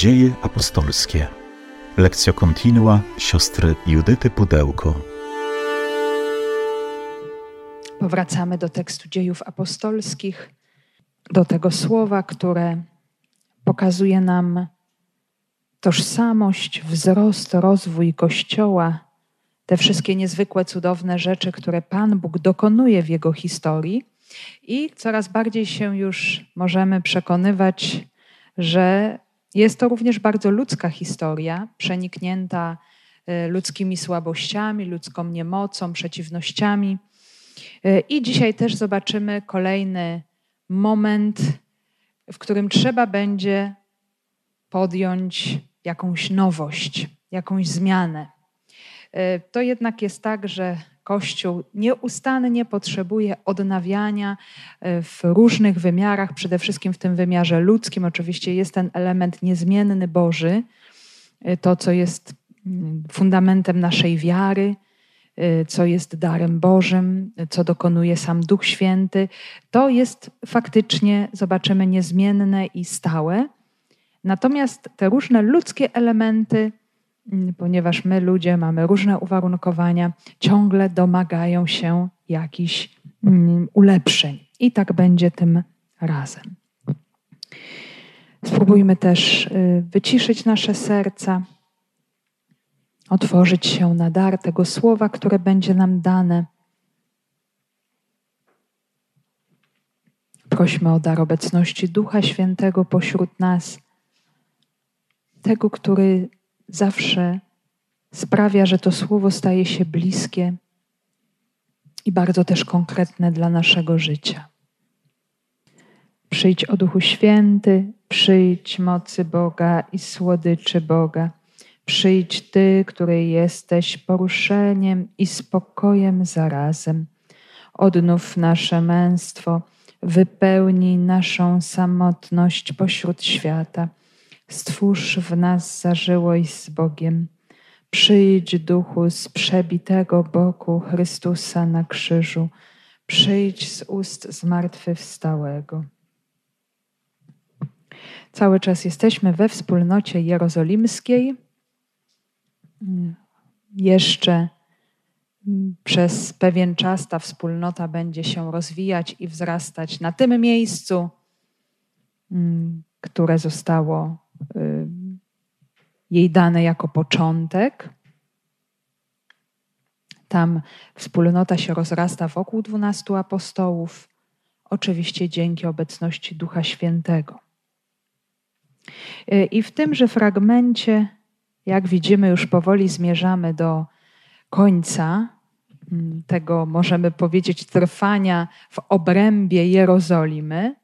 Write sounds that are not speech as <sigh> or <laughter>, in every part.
Dzieje apostolskie. Lekcja kontinua siostry Judyty Pudełko. Powracamy do tekstu dziejów apostolskich, do tego słowa, które pokazuje nam tożsamość, wzrost, rozwój Kościoła, te wszystkie niezwykłe, cudowne rzeczy, które Pan Bóg dokonuje w jego historii. I coraz bardziej się już możemy przekonywać, że jest to również bardzo ludzka historia, przeniknięta e, ludzkimi słabościami, ludzką niemocą, przeciwnościami. E, I dzisiaj też zobaczymy kolejny moment, w którym trzeba będzie podjąć jakąś nowość, jakąś zmianę. E, to jednak jest tak, że Kościół nieustannie potrzebuje odnawiania e, w różnych wymiarach, przede wszystkim w tym wymiarze ludzkim. Oczywiście jest ten element niezmienny Boży, e, to co jest mm, fundamentem naszej wiary, co jest darem Bożym, co dokonuje sam Duch Święty. To jest faktycznie, zobaczymy, niezmienne i stałe. Natomiast te różne ludzkie elementy ponieważ my ludzie mamy różne uwarunkowania, ciągle domagają się jakichś mm, ulepszeń. I tak będzie tym razem. Spróbujmy też y, wyciszyć nasze serca, otworzyć się na dar tego słowa, które będzie nam dane. Prośmy o dar obecności Ducha Świętego pośród nas, tego, który zawsze sprawia, że to słowo staje się bliskie i bardzo też konkretne dla naszego życia. Przyjdź o Duchu Święty, przyjdź mocy Boga i słodyczy Boga. Przyjdź Ty, który jesteś poruszeniem i spokojem zarazem. Odnów nasze męstwo, wypełnij naszą samotność pośród świata Stwórz w nas zażyłość z Bogiem. Przyjdź duchu z przebitego boku Chrystusa na krzyżu. Przyjdź z ust zmartwychwstałego. Cały czas jesteśmy we wspólnocie jerozolimskiej. Jeszcze przez pewien czas ta wspólnota będzie się rozwijać i wzrastać na tym miejscu, które zostało jej dane jako początek. Tam wspólnota się rozrasta wokół dwunastu apostołów, oczywiście dzięki obecności Ducha Świętego. Y, I w tymże fragmencie, jak widzimy, już powoli zmierzamy do końca mm, tego, możemy powiedzieć, trwania w obrębie Jerozolimy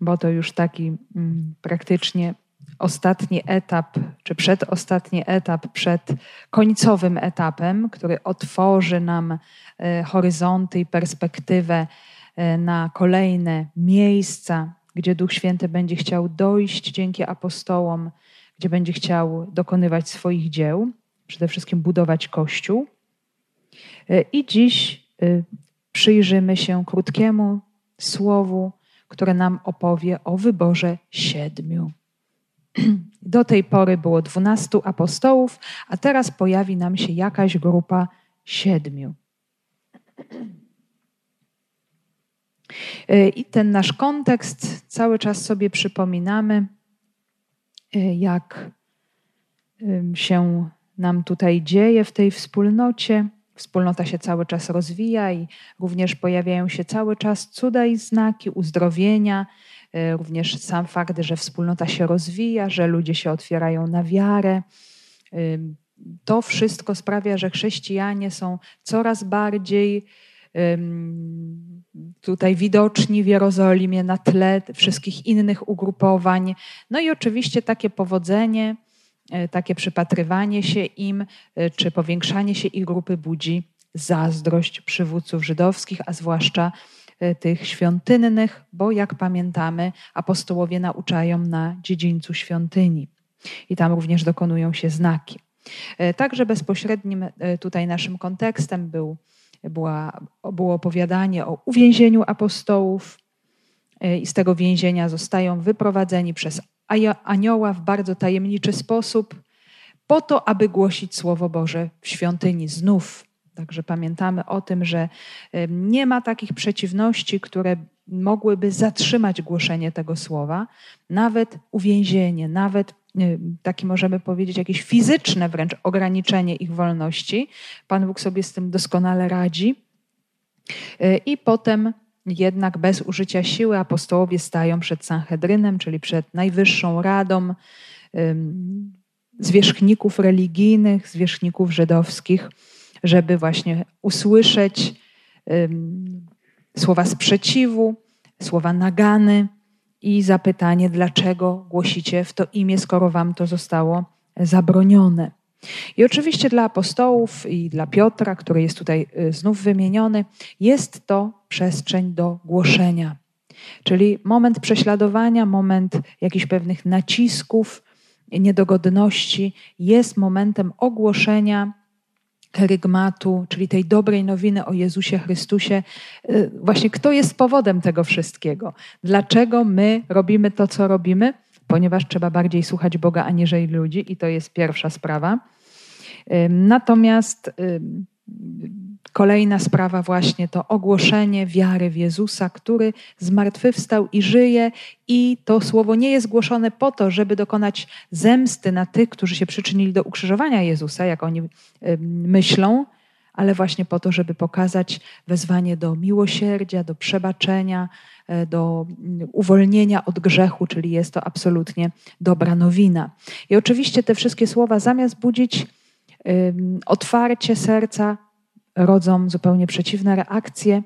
bo to już taki mm, praktycznie ostatni etap, czy przedostatni etap przed końcowym etapem, który otworzy nam e, horyzonty i perspektywę e, na kolejne miejsca, gdzie Duch Święty będzie chciał dojść dzięki apostołom, gdzie będzie chciał dokonywać swoich dzieł, przede wszystkim budować Kościół. E, I dziś przyjrzymy się krótkiemu słowu które nam opowie o wyborze siedmiu. <clears throat> Do tej pory było dwunastu apostołów, a teraz pojawi nam się jakaś grupa siedmiu. E, <clears throat> I ten nasz kontekst cały czas sobie przypominamy, e, jak się nam tutaj dzieje w tej wspólnocie wspólnota się cały czas rozwija i również pojawiają się cały czas cuda i znaki uzdrowienia. E, również sam fakt, że wspólnota się rozwija, że ludzie się otwierają na wiarę. To wszystko sprawia, że chrześcijanie są coraz bardziej tutaj widoczni w Jerozolimie na tle wszystkich innych ugrupowań. No i oczywiście takie powodzenie E, takie przypatrywanie się im e, czy powiększanie się ich grupy budzi zazdrość przywódców żydowskich, a zwłaszcza e, tych świątynnych, bo jak pamiętamy, apostołowie nauczają na dziedzińcu świątyni i tam również dokonują się znaki. Także bezpośrednim tutaj naszym kontekstem był, była, było opowiadanie o uwięzieniu apostołów i z tego więzienia zostają wyprowadzeni przez anioła w bardzo tajemniczy sposób, po to, aby głosić Słowo Boże w świątyni znów. Także pamiętamy o tym, że nie ma takich przeciwności, które mogłyby zatrzymać głoszenie tego słowa, nawet uwięzienie, nawet takie możemy powiedzieć, jakieś fizyczne wręcz ograniczenie ich wolności. Pan Bóg sobie z tym doskonale radzi. E, I potem jednak bez użycia siły apostołowie stają przed Sanhedrynem, czyli przed Najwyższą Radą zwierzchników religijnych, zwierzchników żydowskich, żeby właśnie usłyszeć słowa sprzeciwu, słowa nagany i zapytanie, dlaczego głosicie w to imię, skoro wam to zostało zabronione. I oczywiście dla apostołów i dla Piotra, który jest tutaj y, znów wymieniony, jest to przestrzeń do głoszenia. Czyli moment prześladowania, moment jakichś pewnych nacisków, niedogodności jest momentem ogłoszenia kerygmatu, czyli tej dobrej nowiny o Jezusie Chrystusie. Y, właśnie kto jest powodem tego wszystkiego? Dlaczego my robimy to, co robimy? Ponieważ trzeba bardziej słuchać Boga aniżeli ludzi, i to jest pierwsza sprawa. Natomiast Kolejna sprawa właśnie to ogłoszenie wiary w Jezusa, który zmartwychwstał i żyje i to słowo nie jest głoszone po to, żeby dokonać zemsty na tych, którzy się przyczynili do ukrzyżowania Jezusa, jak oni myślą, ale właśnie po to, żeby pokazać wezwanie do miłosierdzia, do przebaczenia, e, do mm, uwolnienia od grzechu, czyli jest to absolutnie dobra nowina. I oczywiście te wszystkie słowa zamiast budzić otwarcie serca, rodzą zupełnie przeciwne reakcje.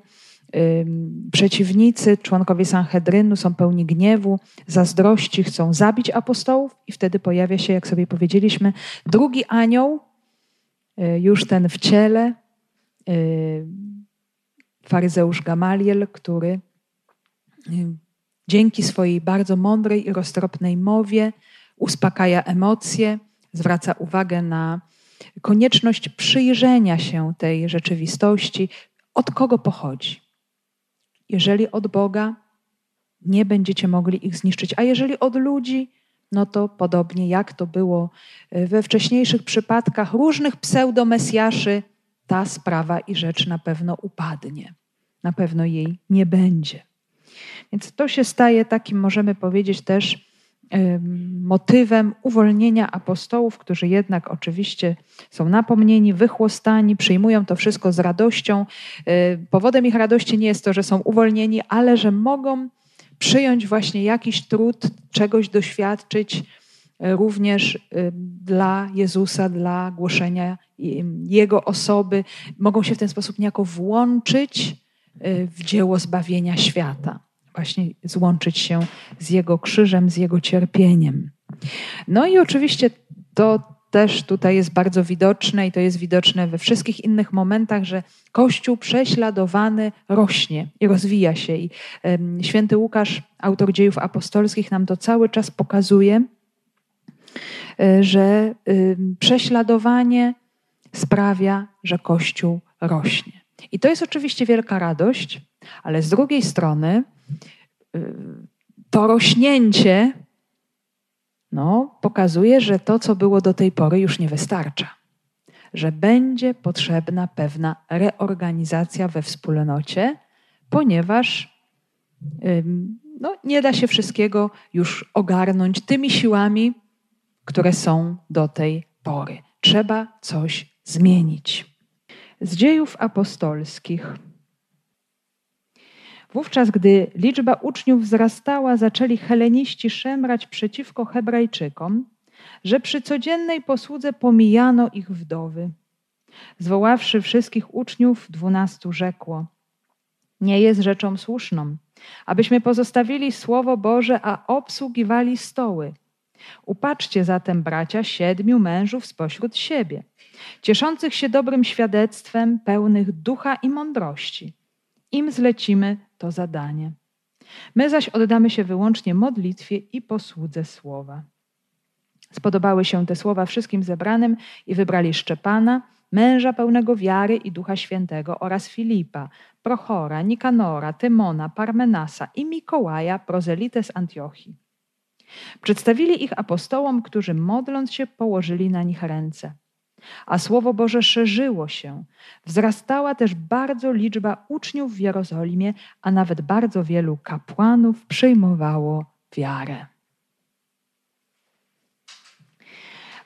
Przeciwnicy, członkowie Sanhedrynu są pełni gniewu, zazdrości, chcą zabić apostołów, i wtedy pojawia się, jak sobie powiedzieliśmy, drugi anioł, już ten w ciele, y, faryzeusz Gamaliel, który y, dzięki swojej bardzo mądrej i roztropnej mowie uspokaja emocje, zwraca uwagę na konieczność przyjrzenia się tej rzeczywistości, od kogo pochodzi. Jeżeli od Boga, nie będziecie mogli ich zniszczyć, a jeżeli od ludzi, no to podobnie jak to było e, we wcześniejszych przypadkach różnych pseudomesjaszy, ta sprawa i rzecz na pewno upadnie. Na pewno jej nie będzie. Więc to się staje takim, możemy powiedzieć, też motywem uwolnienia apostołów, którzy jednak oczywiście są napomnieni, wychłostani, przyjmują to wszystko z radością. E, powodem ich radości nie jest to, że są uwolnieni, ale że mogą przyjąć właśnie jakiś trud, czegoś doświadczyć e, również dla Jezusa, dla głoszenia Jego osoby. Mogą się w ten sposób niejako włączyć e, w dzieło zbawienia świata właśnie złączyć się z Jego krzyżem, z Jego cierpieniem. No i oczywiście to też tutaj jest bardzo widoczne i to jest widoczne we wszystkich innych momentach, że Kościół prześladowany rośnie i rozwija się. I święty Łukasz, autor dziejów apostolskich, nam to cały czas pokazuje, e, że prześladowanie sprawia, że Kościół rośnie. I to jest oczywiście wielka radość, ale z drugiej strony y, to rośnięcie no, pokazuje, że to, co było do tej pory, już nie wystarcza. Że będzie potrzebna pewna reorganizacja we wspólnocie, ponieważ no, nie da się wszystkiego już ogarnąć tymi siłami, które są do tej pory. Trzeba coś zmienić. Z dziejów apostolskich Wówczas, gdy liczba uczniów wzrastała, zaczęli heleniści szemrać przeciwko Hebrajczykom, że przy codziennej posłudze pomijano ich wdowy. Zwoławszy wszystkich uczniów, dwunastu rzekło: Nie jest rzeczą słuszną, abyśmy pozostawili Słowo Boże, a obsługiwali stoły. Upatrzcie zatem, bracia, siedmiu mężów spośród siebie, cieszących się dobrym świadectwem, pełnych ducha i mądrości im zlecimy to zadanie. My zaś oddamy się wyłącznie modlitwie i posłudze słowa. Spodobały się te słowa wszystkim zebranym i wybrali Szczepana, męża pełnego wiary i ducha świętego oraz Filipa, Prochora, Nikanora, Tymona, Parmenasa i Mikołaja, prozelitę z Antiochii. Przedstawili ich apostołom, którzy modląc się położyli na nich ręce. A Słowo Boże szerzyło się. Wzrastała też bardzo liczba uczniów w Jerozolimie, a nawet bardzo wielu kapłanów przyjmowało wiarę.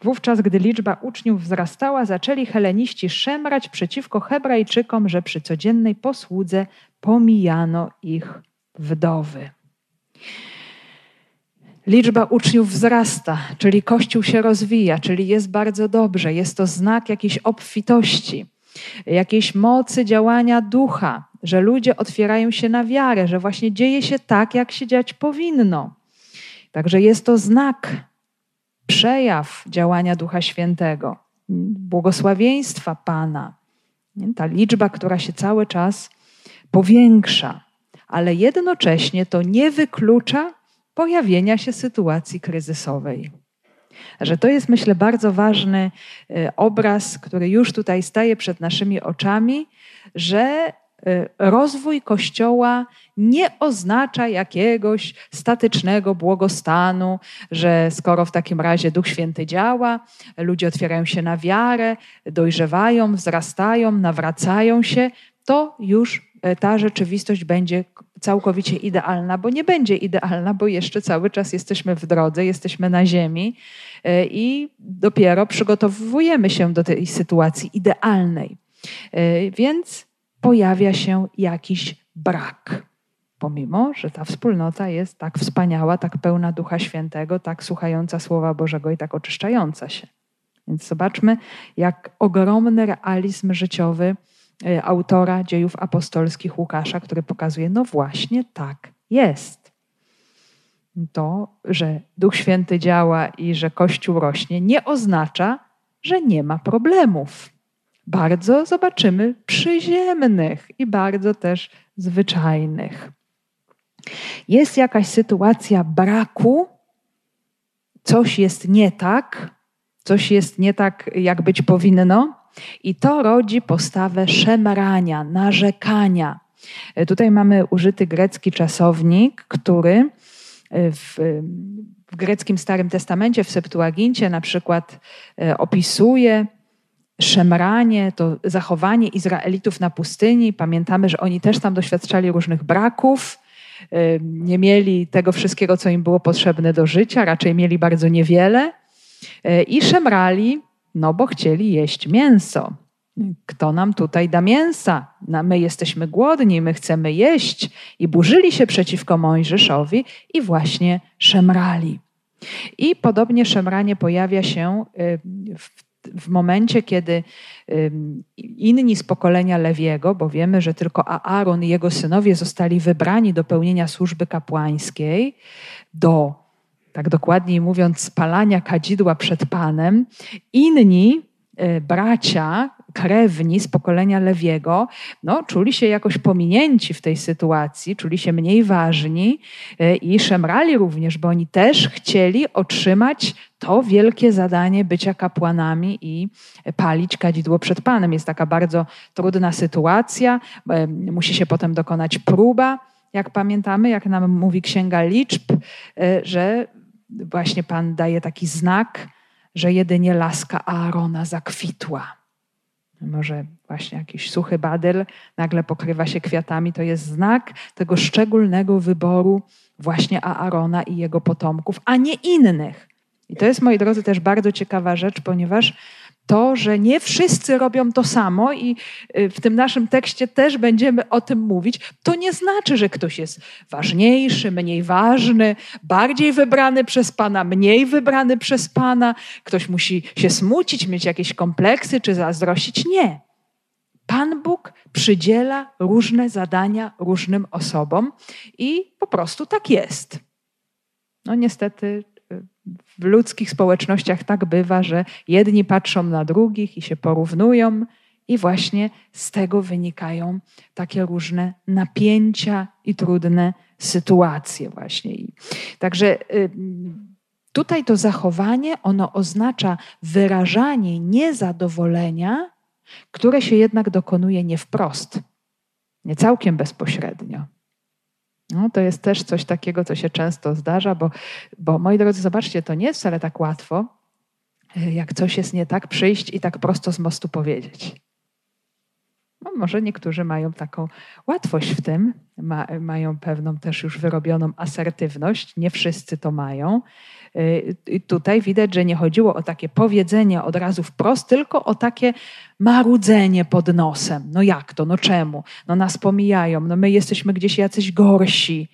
Wówczas, gdy liczba uczniów wzrastała, zaczęli heleniści szemrać przeciwko Hebrajczykom, że przy codziennej posłudze pomijano ich wdowy. Liczba uczniów wzrasta, czyli Kościół się rozwija, czyli jest bardzo dobrze. Jest to znak jakiejś obfitości, jakiejś mocy działania ducha, że ludzie otwierają się na wiarę, że właśnie dzieje się tak, jak się dziać powinno. Także jest to znak, przejaw działania Ducha Świętego, błogosławieństwa Pana. Ta liczba, która się cały czas powiększa, ale jednocześnie to nie wyklucza pojawienia się sytuacji kryzysowej. Że to jest, myślę, bardzo ważny e, obraz, który już tutaj staje przed naszymi oczami, że Y, rozwój Kościoła nie oznacza jakiegoś statycznego błogostanu, że skoro w takim razie Duch Święty działa, ludzie otwierają się na wiarę, dojrzewają, wzrastają, nawracają się, to już y, ta rzeczywistość będzie całkowicie idealna, bo nie będzie idealna, bo jeszcze cały czas jesteśmy w drodze, jesteśmy na ziemi y, i dopiero przygotowujemy się do tej sytuacji idealnej. Więc pojawia się jakiś brak. Pomimo, że ta wspólnota jest tak wspaniała, tak pełna Ducha Świętego, tak słuchająca Słowa Bożego i tak oczyszczająca się. Więc zobaczmy, jak ogromny realizm życiowy e, autora dziejów apostolskich Łukasza, który pokazuje, no właśnie tak jest. To, że Duch Święty działa i że Kościół rośnie, nie oznacza, że nie ma problemów bardzo zobaczymy przyziemnych i bardzo też zwyczajnych. Jest jakaś sytuacja braku, coś jest nie tak, coś jest nie tak, jak być powinno, i to rodzi postawę szemrania, narzekania. Tutaj mamy użyty grecki czasownik, który w, w greckim Starym Testamencie, w Septuagincie na przykład e, opisuje szemranie, to zachowanie Izraelitów na pustyni. Pamiętamy, że oni też tam doświadczali różnych braków, nie mieli tego wszystkiego, co im było potrzebne do życia, raczej mieli bardzo niewiele e, i szemrali, no bo chcieli jeść mięso. Kto nam tutaj da mięsa? No, my jesteśmy głodni, my chcemy jeść. I burzyli się przeciwko Mojżeszowi i właśnie szemrali. I podobnie szemranie pojawia się w w momencie, kiedy inni z pokolenia Lewiego, bo wiemy, że tylko Aaron i jego synowie zostali wybrani do pełnienia służby kapłańskiej, do, tak dokładniej mówiąc, spalania kadzidła przed Panem, inni e, bracia, krewni z pokolenia Lewiego, no, czuli się jakoś pominięci w tej sytuacji, czuli się mniej ważni e, i szemrali również, bo oni też chcieli otrzymać to wielkie zadanie bycia kapłanami i palić kadzidło przed Panem. Jest taka bardzo trudna sytuacja, e, musi się potem dokonać próba, jak pamiętamy, jak nam mówi Księga Liczb, że właśnie Pan daje taki znak, że jedynie laska Aarona zakwitła. Może właśnie jakiś suchy badyl nagle pokrywa się kwiatami. To jest znak tego szczególnego wyboru właśnie Aarona i jego potomków, a nie innych. I to jest, moi drodzy, też bardzo ciekawa rzecz, ponieważ to, że nie wszyscy robią to samo i y, w tym naszym tekście też będziemy o tym mówić, to nie znaczy, że ktoś jest ważniejszy, mniej ważny, bardziej wybrany przez Pana, mniej wybrany przez Pana. Ktoś musi się smucić, mieć jakieś kompleksy czy zazdrościć. Nie. Pan Bóg przydziela różne zadania różnym osobom i po prostu tak jest. No niestety w ludzkich społecznościach tak bywa, że jedni patrzą na drugich i się porównują, i właśnie z tego wynikają takie różne napięcia i trudne sytuacje, właśnie. Także y, tutaj to zachowanie, ono oznacza wyrażanie niezadowolenia, które się jednak dokonuje nie wprost, nie całkiem bezpośrednio. No, to jest też coś takiego, co się często zdarza, bo, bo moi drodzy, zobaczcie, to nie jest wcale tak łatwo, e, jak coś jest nie tak, przyjść i tak prosto z mostu powiedzieć. No, może niektórzy mają taką łatwość w tym, ma, mają pewną też już wyrobioną asertywność, nie wszyscy to mają. Y, tutaj widać, że nie chodziło o takie powiedzenie od razu wprost, tylko o takie marudzenie pod nosem. No jak to? No czemu? No nas pomijają, no my jesteśmy gdzieś jacyś gorsi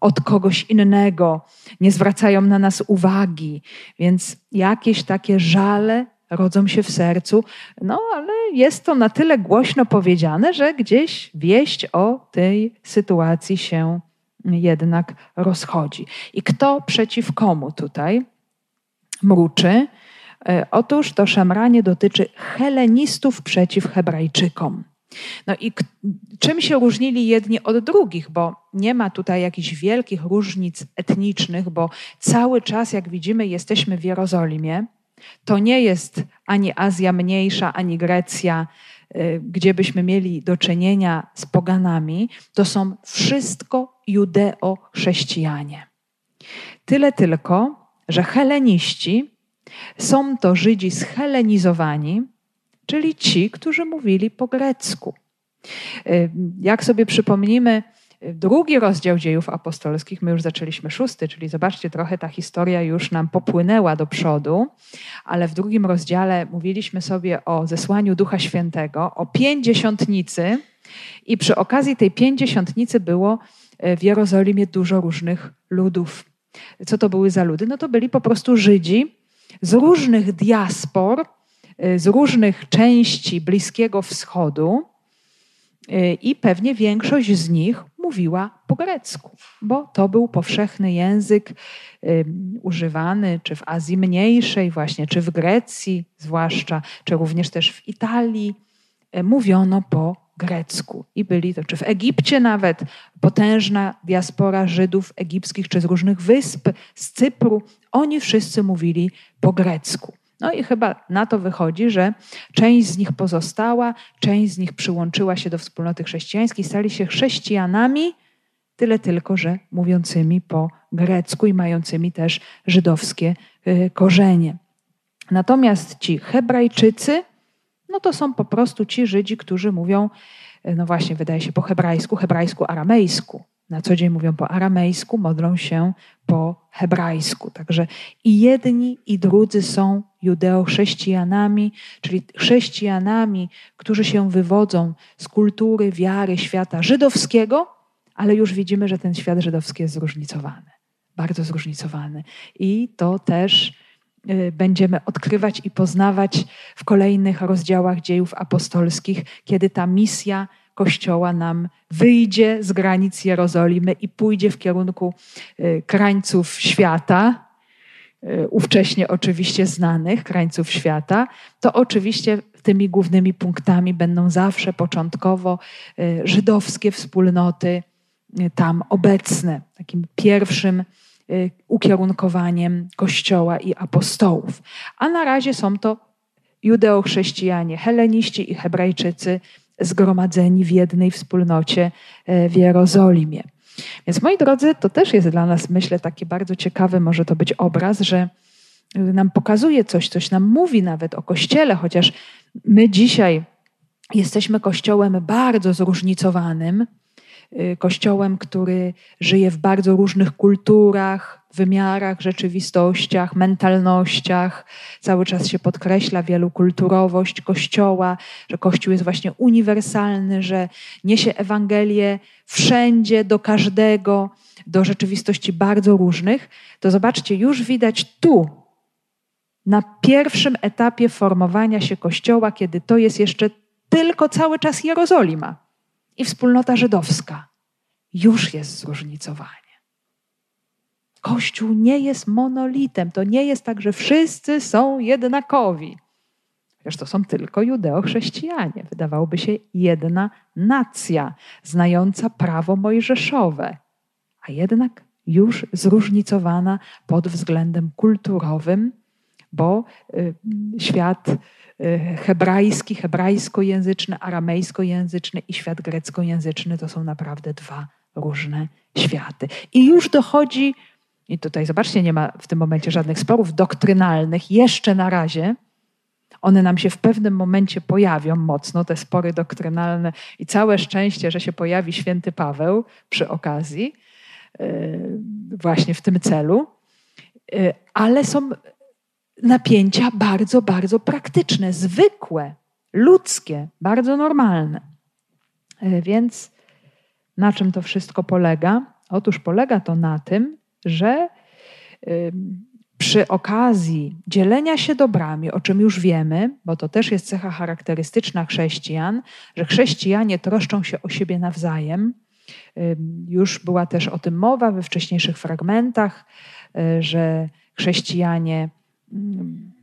od kogoś innego, nie zwracają na nas uwagi, więc jakieś takie żale rodzą się w sercu, no ale jest to na tyle głośno powiedziane, że gdzieś wieść o tej sytuacji się jednak rozchodzi. I kto przeciw komu tutaj mruczy? E, otóż to szemranie dotyczy helenistów przeciw Hebrajczykom. No i czym się różnili jedni od drugich, bo nie ma tutaj jakichś wielkich różnic etnicznych, bo cały czas, jak widzimy, jesteśmy w Jerozolimie. To nie jest ani Azja Mniejsza, ani Grecja, y, gdzie byśmy mieli do czynienia z poganami. To są wszystko judeo-chrześcijanie. Tyle tylko, że heleniści są to Żydzi schelenizowani, czyli ci, którzy mówili po grecku. Y, jak sobie przypomnimy, drugi rozdział dziejów apostolskich, my już zaczęliśmy szósty, czyli zobaczcie, trochę ta historia już nam popłynęła do przodu, ale w drugim rozdziale mówiliśmy sobie o zesłaniu Ducha Świętego, o pięćdziesiątnicy i przy okazji tej pięćdziesiątnicy było w Jerozolimie dużo różnych ludów. Co to były za ludy? No to byli po prostu Żydzi z różnych diaspor, e, z różnych części Bliskiego Wschodu, e, i pewnie większość z nich mówiła po grecku, bo to był powszechny język używany czy w Azji Mniejszej, właśnie, czy w Grecji, zwłaszcza, czy również też w Italii. Mówiono po grecku. I byli to, czy w Egipcie nawet, potężna diaspora Żydów egipskich, czy z różnych wysp, z Cypru, oni wszyscy mówili po grecku. No i chyba na to wychodzi, że część z nich pozostała, część z nich przyłączyła się do wspólnoty chrześcijańskiej, stali się chrześcijanami, tyle tylko, że mówiącymi po grecku i mającymi też żydowskie y, korzenie. Natomiast ci Hebrajczycy, no to są po prostu ci Żydzi, którzy mówią, y, no właśnie, wydaje się po hebrajsku, hebrajsku, aramejsku na co dzień mówią po aramejsku, modlą się po hebrajsku. Także i jedni, i drudzy są judeo-chrześcijanami, czyli chrześcijanami, którzy się wywodzą z kultury, wiary świata żydowskiego, ale już widzimy, że ten świat żydowski jest zróżnicowany, bardzo zróżnicowany. I to też będziemy odkrywać i poznawać w kolejnych rozdziałach dziejów apostolskich, kiedy ta misja Kościoła nam wyjdzie z granic Jerozolimy i pójdzie w kierunku y, krańców świata, y, ówcześnie oczywiście znanych krańców świata, to oczywiście tymi głównymi punktami będą zawsze początkowo y, żydowskie wspólnoty tam obecne, takim pierwszym ukierunkowaniem Kościoła i apostołów. A na razie są to judeochrześcijanie, heleniści i hebrajczycy, zgromadzeni w jednej wspólnocie e, w Jerozolimie. Więc moi drodzy, to też jest dla nas, myślę, taki bardzo ciekawy może to być obraz, że nam pokazuje coś, coś nam mówi nawet o Kościele, chociaż my dzisiaj jesteśmy Kościołem bardzo zróżnicowanym, y, Kościołem, który żyje w bardzo różnych kulturach, wymiarach, rzeczywistościach, mentalnościach. Cały czas się podkreśla wielokulturowość Kościoła, że Kościół jest właśnie uniwersalny, że niesie Ewangelię wszędzie, do każdego, do rzeczywistości bardzo różnych. To zobaczcie, już widać tu, na pierwszym etapie formowania się Kościoła, kiedy to jest jeszcze tylko cały czas Jerozolima i wspólnota żydowska, już jest zróżnicowanie. Kościół nie jest monolitem. To nie jest tak, że wszyscy są jednakowi. Chociaż to są tylko judeo-chrześcijanie. Wydawałoby się jedna nacja, znająca prawo mojżeszowe, a jednak już zróżnicowana pod względem kulturowym, bo y, świat y, hebrajski, hebrajskojęzyczny, aramejskojęzyczny i świat greckojęzyczny to są naprawdę dwa różne światy. I już dochodzi, i tutaj zobaczcie, nie ma w tym momencie żadnych sporów doktrynalnych, jeszcze na razie. One nam się w pewnym momencie pojawią mocno, te spory doktrynalne, i całe szczęście, że się pojawi święty Paweł przy okazji, yy, właśnie w tym celu. Ale są napięcia bardzo, bardzo praktyczne, zwykłe, ludzkie, bardzo normalne. Yy, więc na czym to wszystko polega? Otóż polega to na tym, że przy okazji dzielenia się dobrami, o czym już wiemy, bo to też jest cecha charakterystyczna chrześcijan, że chrześcijanie troszczą się o siebie nawzajem. Już była też o tym mowa we wcześniejszych fragmentach, y, że chrześcijanie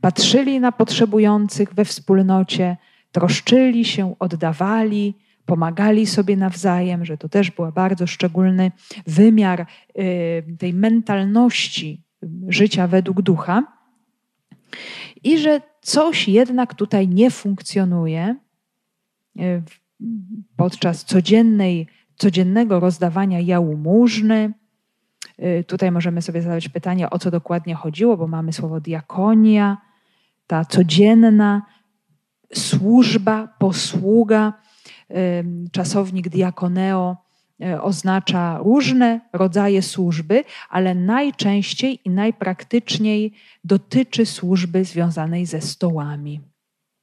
patrzyli na potrzebujących we wspólnocie, troszczyli się, oddawali, pomagali sobie nawzajem, że to też był bardzo szczególny wymiar y, tej mentalności życia według ducha. I że coś jednak tutaj nie funkcjonuje y, podczas codziennej, codziennego rozdawania jałmużny. Y, tutaj możemy sobie zadać pytanie, o co dokładnie chodziło, bo mamy słowo diakonia, ta codzienna służba, posługa czasownik diakoneo e, oznacza różne rodzaje służby, ale najczęściej i najpraktyczniej dotyczy służby związanej ze stołami.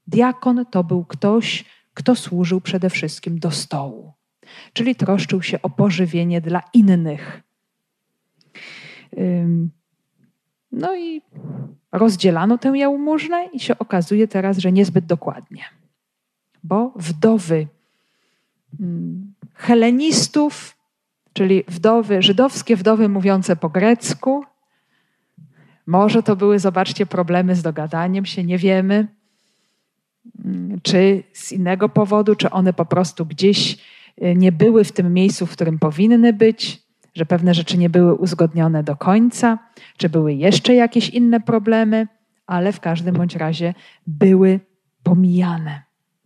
Diakon to był ktoś, kto służył przede wszystkim do stołu, czyli troszczył się o pożywienie dla innych. No i rozdzielano tę jałmużnę i się okazuje teraz, że niezbyt dokładnie, bo wdowy helenistów, czyli wdowy, żydowskie wdowy mówiące po grecku. Może to były, zobaczcie, problemy z dogadaniem się, nie wiemy, czy z innego powodu, czy one po prostu gdzieś y, nie były w tym miejscu, w którym powinny być, że pewne rzeczy nie były uzgodnione do końca, czy były jeszcze jakieś inne problemy, ale w każdym bądź razie były pomijane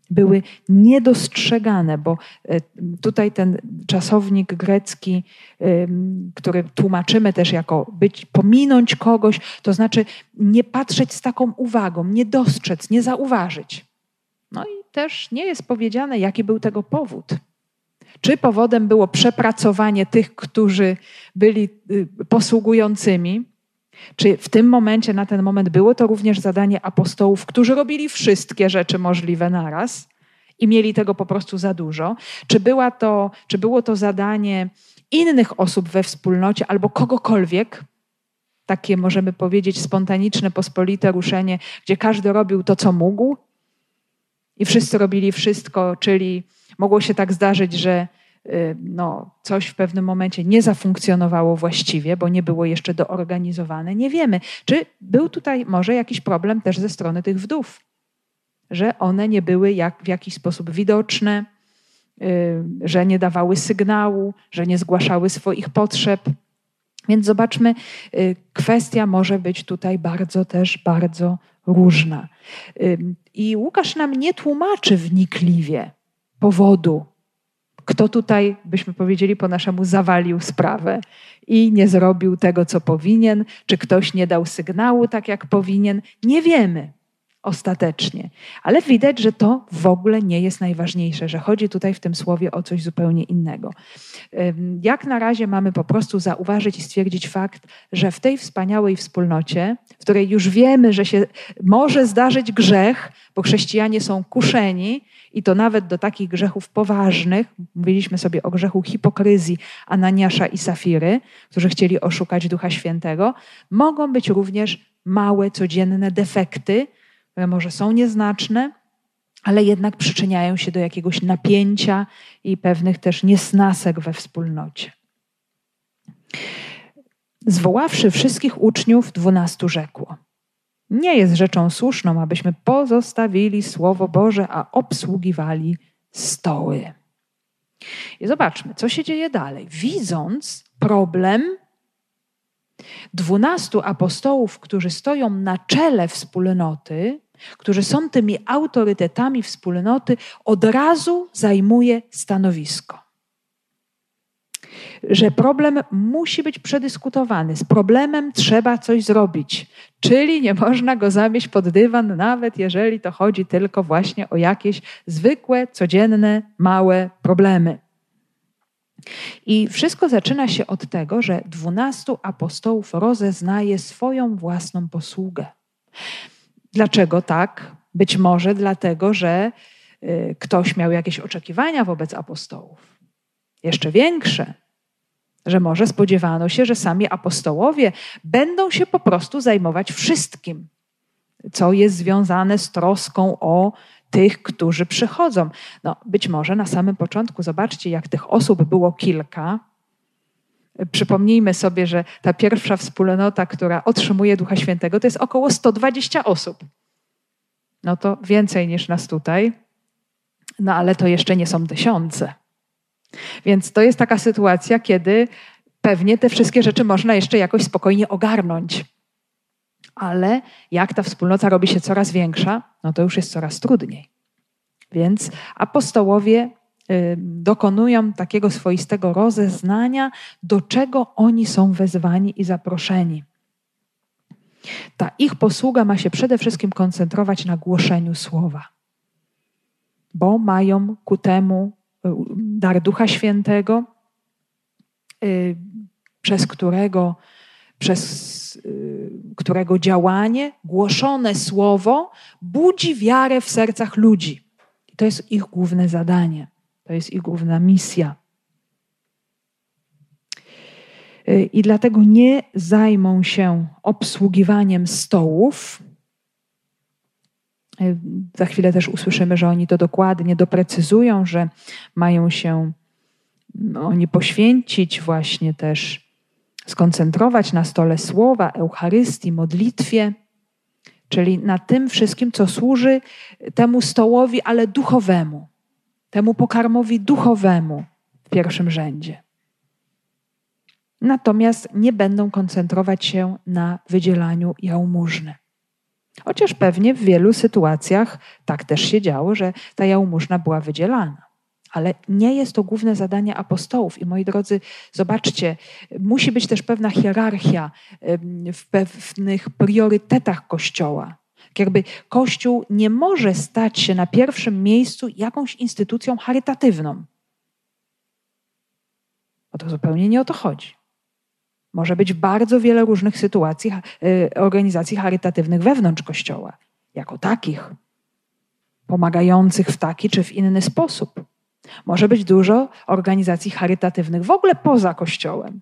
były niedostrzegane, bo e, tutaj ten czasownik grecki, który tłumaczymy też jako być, pominąć kogoś, to znaczy nie patrzeć z taką uwagą, nie dostrzec, nie zauważyć. No i też nie jest powiedziane, jaki był tego powód. Czy powodem było przepracowanie tych, którzy byli y, posługującymi, czy w tym momencie, na ten moment było to również zadanie apostołów, którzy robili wszystkie rzeczy możliwe naraz i mieli tego po prostu za dużo? Czy, była to, czy było to zadanie innych osób we wspólnocie albo kogokolwiek? Takie możemy powiedzieć spontaniczne, pospolite ruszenie, gdzie każdy robił to, co mógł i wszyscy robili wszystko, czyli mogło się tak zdarzyć, że Y, no, coś w pewnym momencie nie zafunkcjonowało właściwie, bo nie było jeszcze doorganizowane, nie wiemy. Czy był tutaj może jakiś problem też ze strony tych wdów, że one nie były jak, w jakiś sposób widoczne, y, że nie dawały sygnału, że nie zgłaszały swoich potrzeb. Więc zobaczmy, y, kwestia może być tutaj bardzo też bardzo różna. I Łukasz nam nie tłumaczy wnikliwie powodu. Kto tutaj, byśmy powiedzieli po naszemu, zawalił sprawę i nie zrobił tego, co powinien, czy ktoś nie dał sygnału tak, jak powinien. Nie wiemy ostatecznie, ale widać, że to w ogóle nie jest najważniejsze, że chodzi tutaj w tym słowie o coś zupełnie innego. Jak na razie mamy po prostu zauważyć i stwierdzić fakt, że w tej wspaniałej wspólnocie, w której już wiemy, że się może zdarzyć grzech, bo chrześcijanie są kuszeni, i to nawet do takich grzechów poważnych. Mówiliśmy sobie o grzechu hipokryzji Ananiasza i Safiry, którzy chcieli oszukać Ducha Świętego. Mogą być również małe, codzienne defekty, może są nieznaczne, ale jednak przyczyniają się do jakiegoś napięcia i pewnych też niesnasek we wspólnocie. Zwoławszy wszystkich uczniów, dwunastu rzekło – nie jest rzeczą słuszną, abyśmy pozostawili Słowo Boże, a obsługiwali stoły. I zobaczmy, co się dzieje dalej. Widząc problem dwunastu apostołów, którzy stoją na czele wspólnoty, którzy są tymi autorytetami wspólnoty, od razu zajmuje stanowisko. że problem musi być przedyskutowany. Z problemem trzeba coś zrobić. Czyli nie można go zamieść pod dywan, nawet jeżeli to chodzi tylko właśnie o jakieś zwykłe, codzienne, małe problemy. I wszystko zaczyna się od tego, że dwunastu apostołów rozeznaje swoją własną posługę. Dlaczego tak? Być może dlatego, że y, ktoś miał jakieś oczekiwania wobec apostołów, jeszcze większe, że może spodziewano się, że sami apostołowie będą się po prostu zajmować wszystkim, co jest związane z troską o tych, którzy przychodzą. No, być może na samym początku, zobaczcie, jak tych osób było kilka. Przypomnijmy sobie, że ta pierwsza wspólnota, która otrzymuje Ducha Świętego, to jest około 120 osób. No to więcej niż nas tutaj, no ale to jeszcze nie są tysiące. Więc to jest taka sytuacja, kiedy pewnie te wszystkie rzeczy można jeszcze jakoś spokojnie ogarnąć. Ale jak ta wspólnota robi się coraz większa, no to już jest coraz trudniej. Więc apostołowie dokonują takiego swoistego rozeznania, do czego oni są wezwani i zaproszeni. Ta ich posługa ma się przede wszystkim koncentrować na głoszeniu słowa, bo mają ku temu y, dar Ducha Świętego, y, przez którego, przez którego działanie, głoszone słowo budzi wiarę w sercach ludzi. To jest ich główne zadanie, to jest ich główna misja. Y, I dlatego nie zajmą się obsługiwaniem stołów. Y, za chwilę też usłyszymy, że oni to dokładnie doprecyzują, że mają się no, oni poświęcić właśnie też skoncentrować na stole słowa, Eucharystii, modlitwie, czyli na tym wszystkim, co służy temu stołowi, ale duchowemu, temu pokarmowi duchowemu w pierwszym rzędzie. Natomiast nie będą koncentrować się na wydzielaniu jałmużny. Chociaż pewnie w wielu sytuacjach tak też się działo, że ta jałmużna była wydzielana. Ale nie jest to główne zadanie apostołów. I moi drodzy, zobaczcie, musi być też pewna hierarchia w pewnych priorytetach Kościoła. Tak jakby Kościół nie może stać się na pierwszym miejscu jakąś instytucją charytatywną. Bo to zupełnie nie o to chodzi. Może być bardzo wiele różnych sytuacji, y, organizacji charytatywnych wewnątrz Kościoła, jako takich, pomagających w taki czy w inny sposób. Może być dużo organizacji charytatywnych w ogóle poza Kościołem.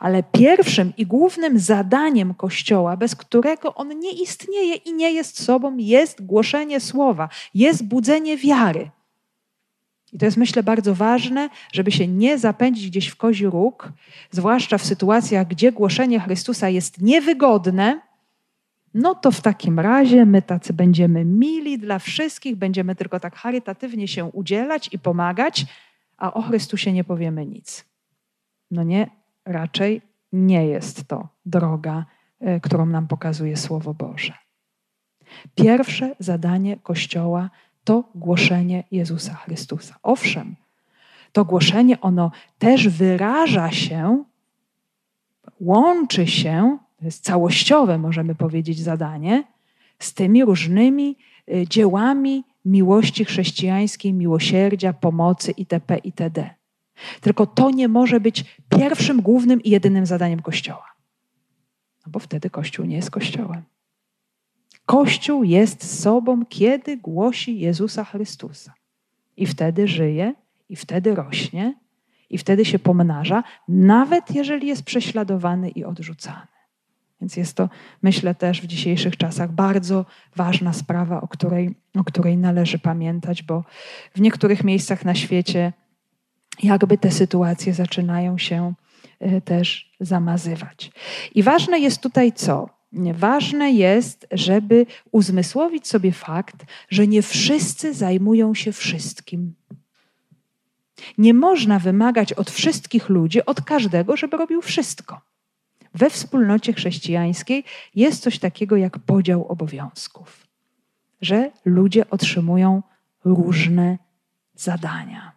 Ale pierwszym i głównym zadaniem Kościoła, bez którego on nie istnieje i nie jest sobą, jest głoszenie słowa, jest budzenie wiary. I to jest, myślę, bardzo ważne, żeby się nie zapędzić gdzieś w kozi róg, zwłaszcza w sytuacjach, gdzie głoszenie Chrystusa jest niewygodne, no to w takim razie my tacy będziemy mili dla wszystkich, będziemy tylko tak charytatywnie się udzielać i pomagać, a o Chrystusie nie powiemy nic. No nie, raczej nie jest to droga, e, którą nam pokazuje Słowo Boże. Pierwsze zadanie Kościoła to głoszenie Jezusa Chrystusa. Owszem, to głoszenie ono też wyraża się, łączy się to jest całościowe, możemy powiedzieć, zadanie z tymi różnymi y, dziełami miłości chrześcijańskiej, miłosierdzia, pomocy itp. itd. Tylko to nie może być pierwszym, głównym i jedynym zadaniem Kościoła. No bo wtedy Kościół nie jest Kościołem. Kościół jest sobą, kiedy głosi Jezusa Chrystusa. I wtedy żyje, i wtedy rośnie, i wtedy się pomnaża, nawet jeżeli jest prześladowany i odrzucany. Więc jest to, myślę, też w dzisiejszych czasach bardzo ważna sprawa, o której, o której należy pamiętać, bo w niektórych miejscach na świecie jakby te sytuacje zaczynają się e, też zamazywać. I ważne jest tutaj co? Ważne jest, żeby uzmysłowić sobie fakt, że nie wszyscy zajmują się wszystkim. Nie można wymagać od wszystkich ludzi, od każdego, żeby robił wszystko we wspólnocie chrześcijańskiej jest coś takiego jak podział obowiązków, że ludzie otrzymują różne zadania.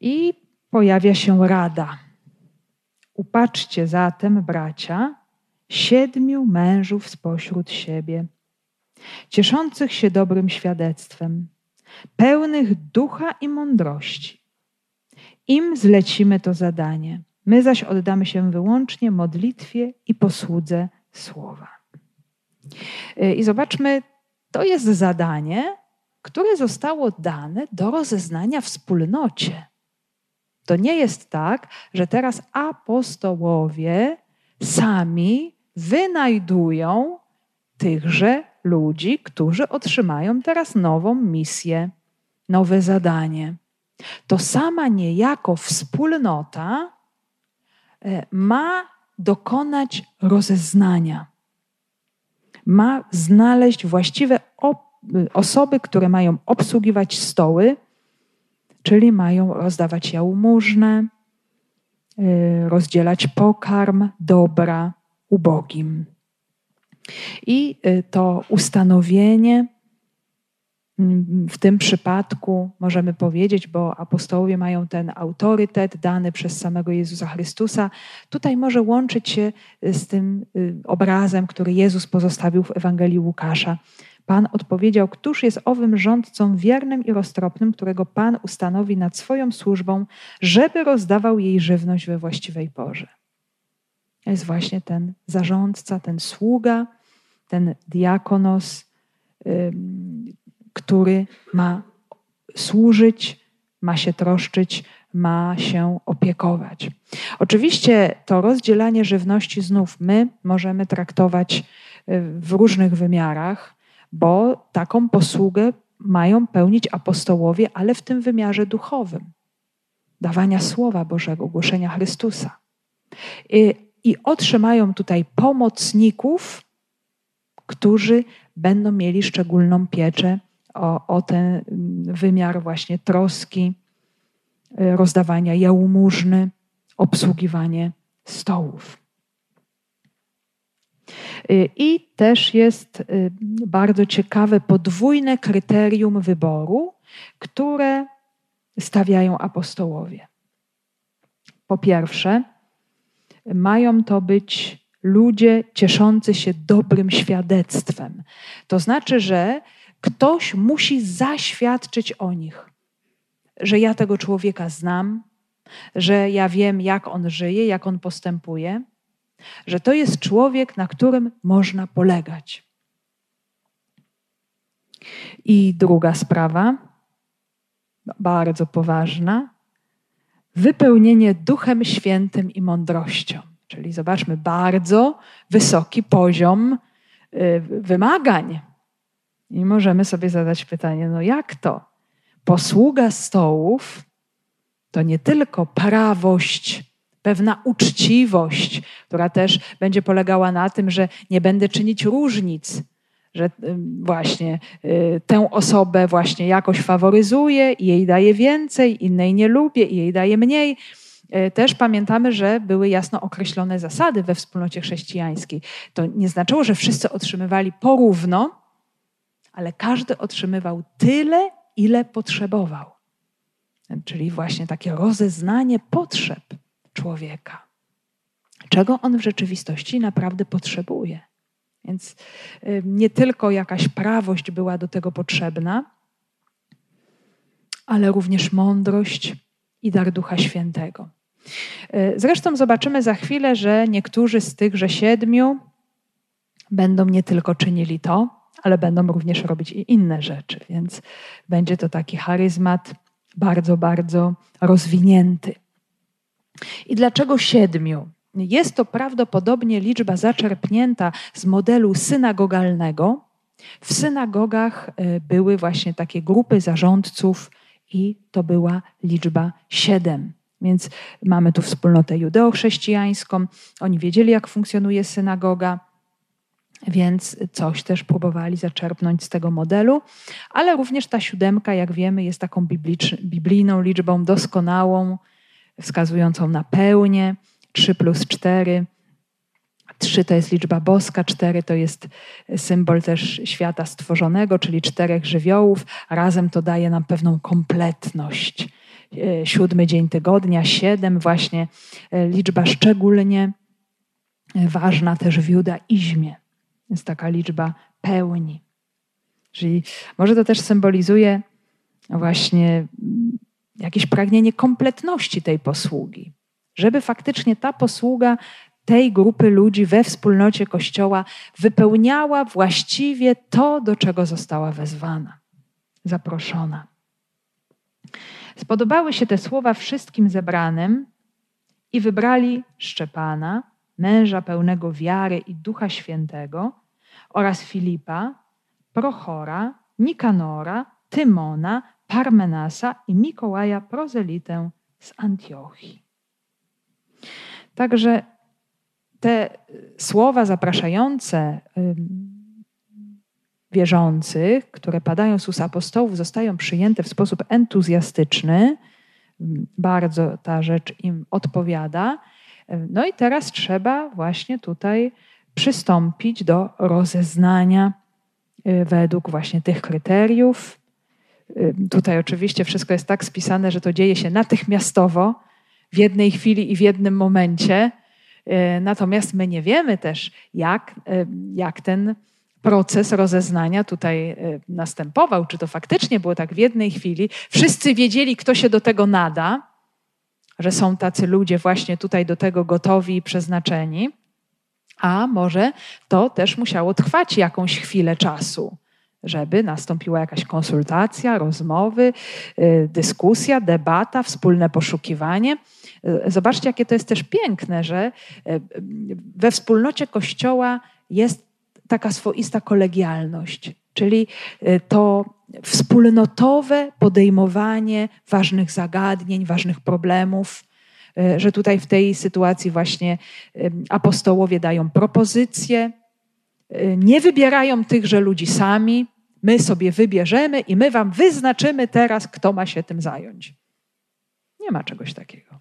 I pojawia się rada. Upatrzcie zatem, bracia, siedmiu mężów spośród siebie, cieszących się dobrym świadectwem, pełnych ducha i mądrości. Im zlecimy to zadanie. My zaś oddamy się wyłącznie modlitwie i posłudze słowa. Y, I zobaczmy, to jest zadanie, które zostało dane do rozeznania wspólnocie. To nie jest tak, że teraz apostołowie sami wynajdują tychże ludzi, którzy otrzymają teraz nową misję, nowe zadanie. To sama niejako wspólnota e, ma dokonać rozeznania, ma znaleźć właściwe osoby, które mają obsługiwać stoły, czyli mają rozdawać jałmużnę, y, rozdzielać pokarm, dobra ubogim. I y, to ustanowienie mm, w tym przypadku możemy powiedzieć, bo apostołowie mają ten autorytet dany przez samego Jezusa Chrystusa, tutaj może łączyć się z tym y, obrazem, który Jezus pozostawił w Ewangelii Łukasza. Pan odpowiedział: Któż jest owym rządcą wiernym i roztropnym, którego Pan ustanowi nad swoją służbą, żeby rozdawał jej żywność we właściwej porze? To jest właśnie ten zarządca, ten sługa, ten diakonos, który ma służyć, ma się troszczyć, ma się opiekować. Oczywiście to rozdzielanie żywności znów my możemy traktować y, w różnych wymiarach bo taką posługę mają pełnić apostołowie, ale w tym wymiarze duchowym dawania Słowa Bożego, głoszenia Chrystusa. I, i otrzymają tutaj pomocników, którzy będą mieli szczególną pieczę o, o ten wymiar właśnie troski, y, rozdawania jałmużny, obsługiwanie stołów. Y, I też jest y, bardzo ciekawe podwójne kryterium wyboru, które stawiają apostołowie. Po pierwsze, mają to być ludzie cieszący się dobrym świadectwem. To znaczy, że ktoś musi zaświadczyć o nich, że ja tego człowieka znam, że ja wiem, jak on żyje, jak on postępuje, że to jest człowiek, na którym można polegać. I druga sprawa, bardzo poważna, wypełnienie Duchem Świętym i mądrością. Czyli zobaczmy, bardzo wysoki poziom y, wymagań. I możemy sobie zadać pytanie: no jak to? Posługa stołów to nie tylko prawość pewna uczciwość, która też będzie polegała na tym, że nie będę czynić różnic, że właśnie y, tę osobę właśnie jakoś faworyzuję i jej daję więcej, innej nie lubię i jej daję mniej. Y, też pamiętamy, że były jasno określone zasady we wspólnocie chrześcijańskiej. To nie znaczyło, że wszyscy otrzymywali porówno, ale każdy otrzymywał tyle, ile potrzebował. Czyli właśnie takie rozeznanie potrzeb człowieka. Czego on w rzeczywistości naprawdę potrzebuje. Więc y, nie tylko jakaś prawość była do tego potrzebna, ale również mądrość i dar Ducha Świętego. Y, zresztą zobaczymy za chwilę, że niektórzy z tychże siedmiu będą nie tylko czynili to, ale będą również robić i inne rzeczy, więc będzie to taki charyzmat bardzo, bardzo rozwinięty. I dlaczego siedmiu? Jest to prawdopodobnie liczba zaczerpnięta z modelu synagogalnego. W synagogach e, były właśnie takie grupy zarządców i to była liczba siedem. Więc mamy tu wspólnotę judeochrześcijańską. Oni wiedzieli, jak funkcjonuje synagoga, więc coś też próbowali zaczerpnąć z tego modelu. Ale również ta siódemka, jak wiemy, jest taką biblijną liczbą doskonałą, wskazującą na pełnię. 3 plus 4. 3 to jest liczba boska, 4 to jest symbol też świata stworzonego, czyli czterech żywiołów. Razem to daje nam pewną kompletność. siódmy dzień tygodnia, siedem właśnie, liczba szczególnie ważna też w judaizmie. Jest taka liczba pełni. Czyli może to też symbolizuje właśnie jakieś pragnienie kompletności tej posługi, żeby faktycznie ta posługa tej grupy ludzi we wspólnocie Kościoła wypełniała właściwie to, do czego została wezwana, zaproszona. Spodobały się te słowa wszystkim zebranym i wybrali Szczepana, męża pełnego wiary i ducha świętego, oraz Filipa, Prochora, Nikanora, Tymona, Parmenasa i Mikołaja Prozelitę z Antiochii. Także te słowa zapraszające wierzących, które padają z ust apostołów, zostają przyjęte w sposób entuzjastyczny. Bardzo ta rzecz im odpowiada. No i teraz trzeba właśnie tutaj przystąpić do rozeznania y, według właśnie tych kryteriów. Tutaj oczywiście wszystko jest tak spisane, że to dzieje się natychmiastowo, w jednej chwili i w jednym momencie. Y, natomiast my nie wiemy też, jak, jak ten proces rozeznania tutaj następował, czy to faktycznie było tak w jednej chwili. Wszyscy wiedzieli, kto się do tego nada, że są tacy ludzie właśnie tutaj do tego gotowi i przeznaczeni a może to też musiało trwać jakąś chwilę czasu, żeby nastąpiła jakaś konsultacja, rozmowy, y, dyskusja, debata, wspólne poszukiwanie. Y, zobaczcie, jakie to jest też piękne, że y, we wspólnocie Kościoła jest taka swoista kolegialność, czyli to wspólnotowe podejmowanie ważnych zagadnień, ważnych problemów że tutaj w tej sytuacji właśnie apostołowie dają propozycje, nie wybierają tychże ludzi sami, my sobie wybierzemy i my wam wyznaczymy teraz, kto ma się tym zająć. Nie ma czegoś takiego.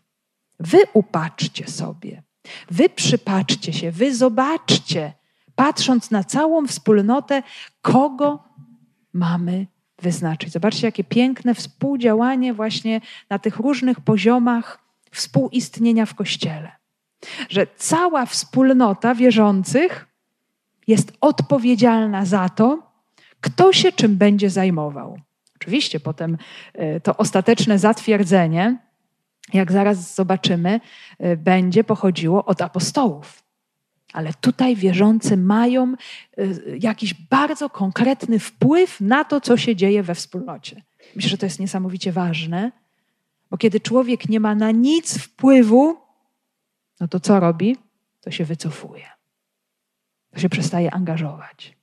Wy upatrzcie sobie, wy przypatrzcie się, wy zobaczcie, patrząc na całą wspólnotę, kogo mamy wyznaczyć. Zobaczcie, jakie piękne współdziałanie właśnie na tych różnych poziomach współistnienia w Kościele. Że cała wspólnota wierzących jest odpowiedzialna za to, kto się czym będzie zajmował. Oczywiście potem e, to ostateczne zatwierdzenie, jak zaraz zobaczymy, e, będzie pochodziło od apostołów. Ale tutaj wierzący mają e, jakiś bardzo konkretny wpływ na to, co się dzieje we wspólnocie. Myślę, że to jest niesamowicie ważne, bo kiedy człowiek nie ma na nic wpływu, no to co robi? To się wycofuje. To się przestaje angażować.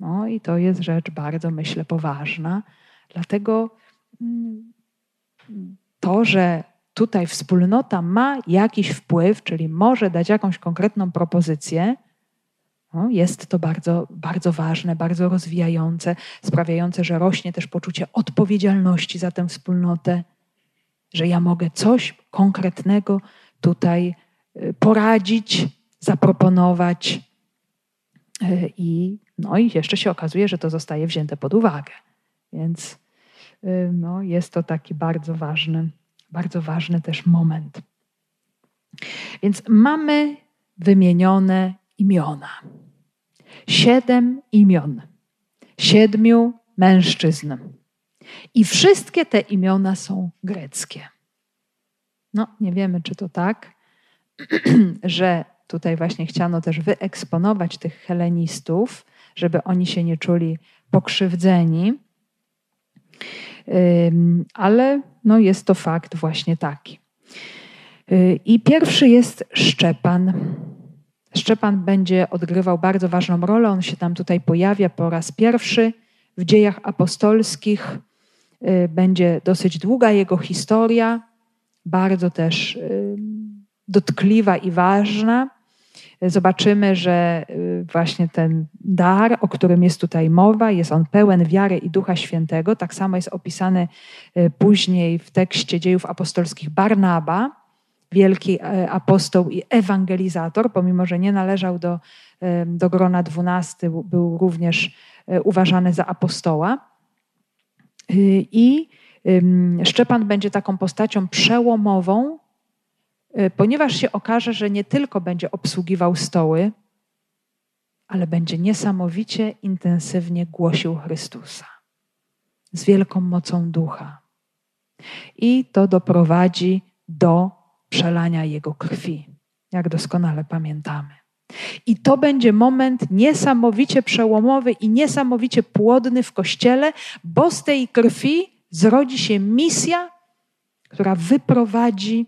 No i to jest rzecz bardzo, myślę, poważna. Dlatego mm, to, że tutaj wspólnota ma jakiś wpływ, czyli może dać jakąś konkretną propozycję, no, jest to bardzo, bardzo ważne, bardzo rozwijające, sprawiające, że rośnie też poczucie odpowiedzialności za tę wspólnotę, że ja mogę coś konkretnego tutaj y, poradzić, zaproponować i, no i jeszcze się okazuje, że to zostaje wzięte pod uwagę. Więc y, no, jest to taki bardzo ważny, bardzo ważny też moment. Więc mamy wymienione imiona. Siedem imion. Siedmiu mężczyzn. I wszystkie te imiona są greckie. No, nie wiemy, czy to tak, <clears throat> że tutaj właśnie chciano też wyeksponować tych helenistów, żeby oni się nie czuli pokrzywdzeni. Ale no jest to fakt właśnie taki. Y, I pierwszy jest Szczepan. Szczepan będzie odgrywał bardzo ważną rolę. On się tam tutaj pojawia po raz pierwszy w dziejach apostolskich. Y, będzie dosyć długa jego historia, bardzo też dotkliwa i ważna. Zobaczymy, że y, właśnie ten dar, o którym jest tutaj mowa, jest on pełen wiary i Ducha Świętego. Tak samo jest opisany później w tekście dziejów apostolskich Barnaba, wielki apostoł i ewangelizator, pomimo że nie należał do, do grona dwunasty, był również uważany za apostoła. Y, I Szczepan będzie taką postacią przełomową, y, ponieważ się okaże, że nie tylko będzie obsługiwał stoły, ale będzie niesamowicie intensywnie głosił Chrystusa z wielką mocą ducha. I to doprowadzi do przelania jego krwi, jak doskonale pamiętamy. I to będzie moment niesamowicie przełomowy i niesamowicie płodny w kościele, bo z tej krwi zrodzi się misja, która wyprowadzi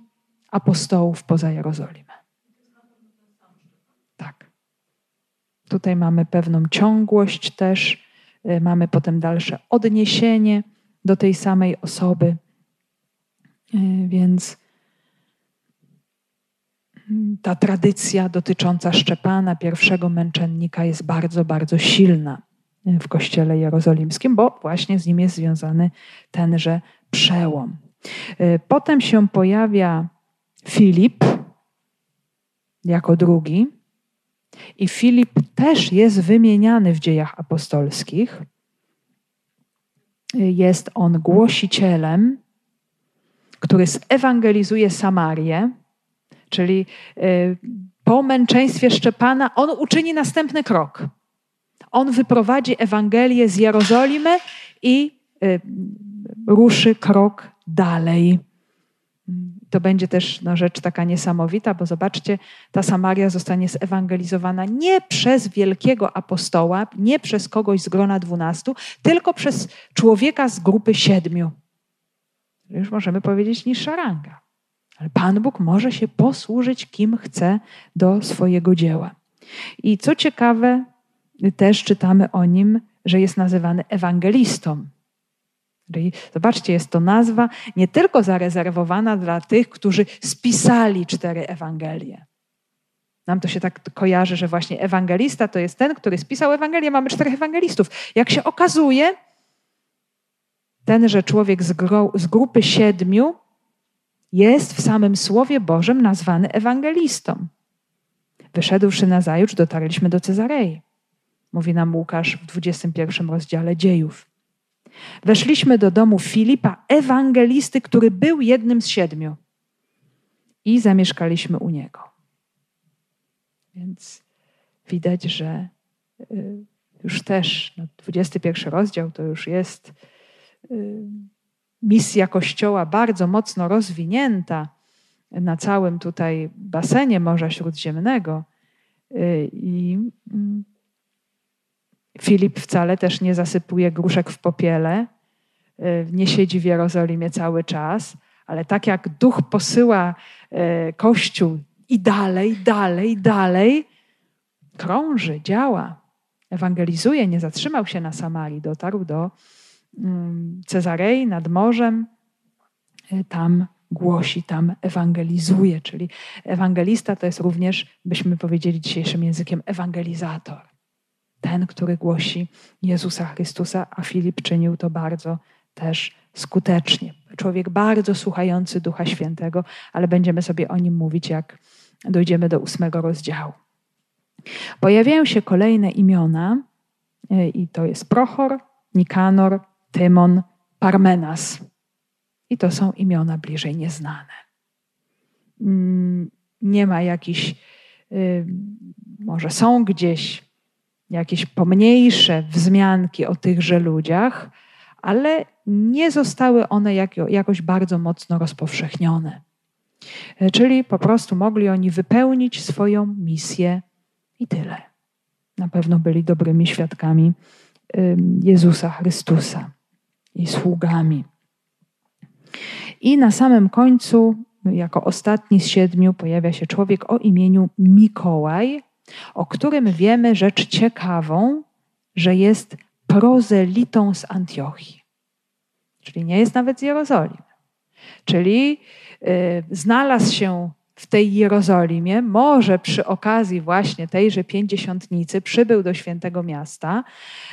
apostołów poza Jerozolimę. Tak. Tutaj mamy pewną ciągłość też, y, mamy potem dalsze odniesienie do tej samej osoby. Y, więc ta tradycja dotycząca Szczepana, pierwszego męczennika, jest bardzo, bardzo silna w Kościele Jerozolimskim, bo właśnie z nim jest związany tenże przełom. Y, potem się pojawia Filip jako drugi, i Filip też jest wymieniany w dziejach apostolskich. Jest on głosicielem, który zewangelizuje Samarię Czyli y, po męczeństwie Szczepana on uczyni następny krok. On wyprowadzi Ewangelię z Jerozolimy i y, ruszy krok dalej. To będzie też no, rzecz taka niesamowita, bo zobaczcie, ta Samaria zostanie zewangelizowana nie przez wielkiego apostoła, nie przez kogoś z grona dwunastu, tylko przez człowieka z grupy siedmiu. Już możemy powiedzieć niższa ranga. Ale Pan Bóg może się posłużyć kim chce do swojego dzieła. I co ciekawe, też czytamy o nim, że jest nazywany ewangelistą. Czyli zobaczcie, jest to nazwa nie tylko zarezerwowana dla tych, którzy spisali cztery Ewangelie. Nam to się tak kojarzy, że właśnie ewangelista to jest ten, który spisał Ewangelię. Mamy czterech ewangelistów. Jak się okazuje, tenże człowiek z, gro, z grupy siedmiu jest w samym Słowie Bożym nazwany ewangelistą. Wyszedłszy na zajutrz, dotarliśmy do Cezarei. Mówi nam Łukasz w 21 rozdziale dziejów. Weszliśmy do domu Filipa, ewangelisty, który był jednym z siedmiu. I zamieszkaliśmy u niego. Więc widać, że y, już też no, 21 rozdział to już jest y, misja Kościoła bardzo mocno rozwinięta na całym tutaj basenie Morza Śródziemnego. Y, I mm, Filip wcale też nie zasypuje gruszek w popiele, y, nie siedzi w Jerozolimie cały czas, ale tak jak duch posyła y, Kościół i dalej, dalej, dalej, krąży, działa, ewangelizuje, nie zatrzymał się na Samarii, dotarł do Mm, Cezarei nad morzem, y, tam głosi, tam ewangelizuje, czyli ewangelista to jest również, byśmy powiedzieli dzisiejszym językiem, ewangelizator. Ten, który głosi Jezusa Chrystusa, a Filip czynił to bardzo też skutecznie. Człowiek bardzo słuchający Ducha Świętego, ale będziemy sobie o nim mówić, jak dojdziemy do ósmego rozdziału. Pojawiają się kolejne imiona, y, i to jest Prochor, Nikanor, Tymon, Parmenas. I to są imiona bliżej nieznane. Mm, nie ma jakichś, y, może są gdzieś jakieś pomniejsze wzmianki o tychże ludziach, ale nie zostały one jakoś bardzo mocno rozpowszechnione. Y, czyli po prostu mogli oni wypełnić swoją misję i tyle. Na pewno byli dobrymi świadkami Jezusa Chrystusa i sługami. I na samym końcu, jako ostatni z siedmiu, pojawia się człowiek o imieniu Mikołaj, o którym wiemy rzecz ciekawą, że jest prozelitą z Antiochii. Czyli nie jest nawet z Jerozolimy. Czyli y, znalazł się w tej Jerozolimie, może przy okazji właśnie tejże pięćdziesiątnicy przybył do świętego miasta,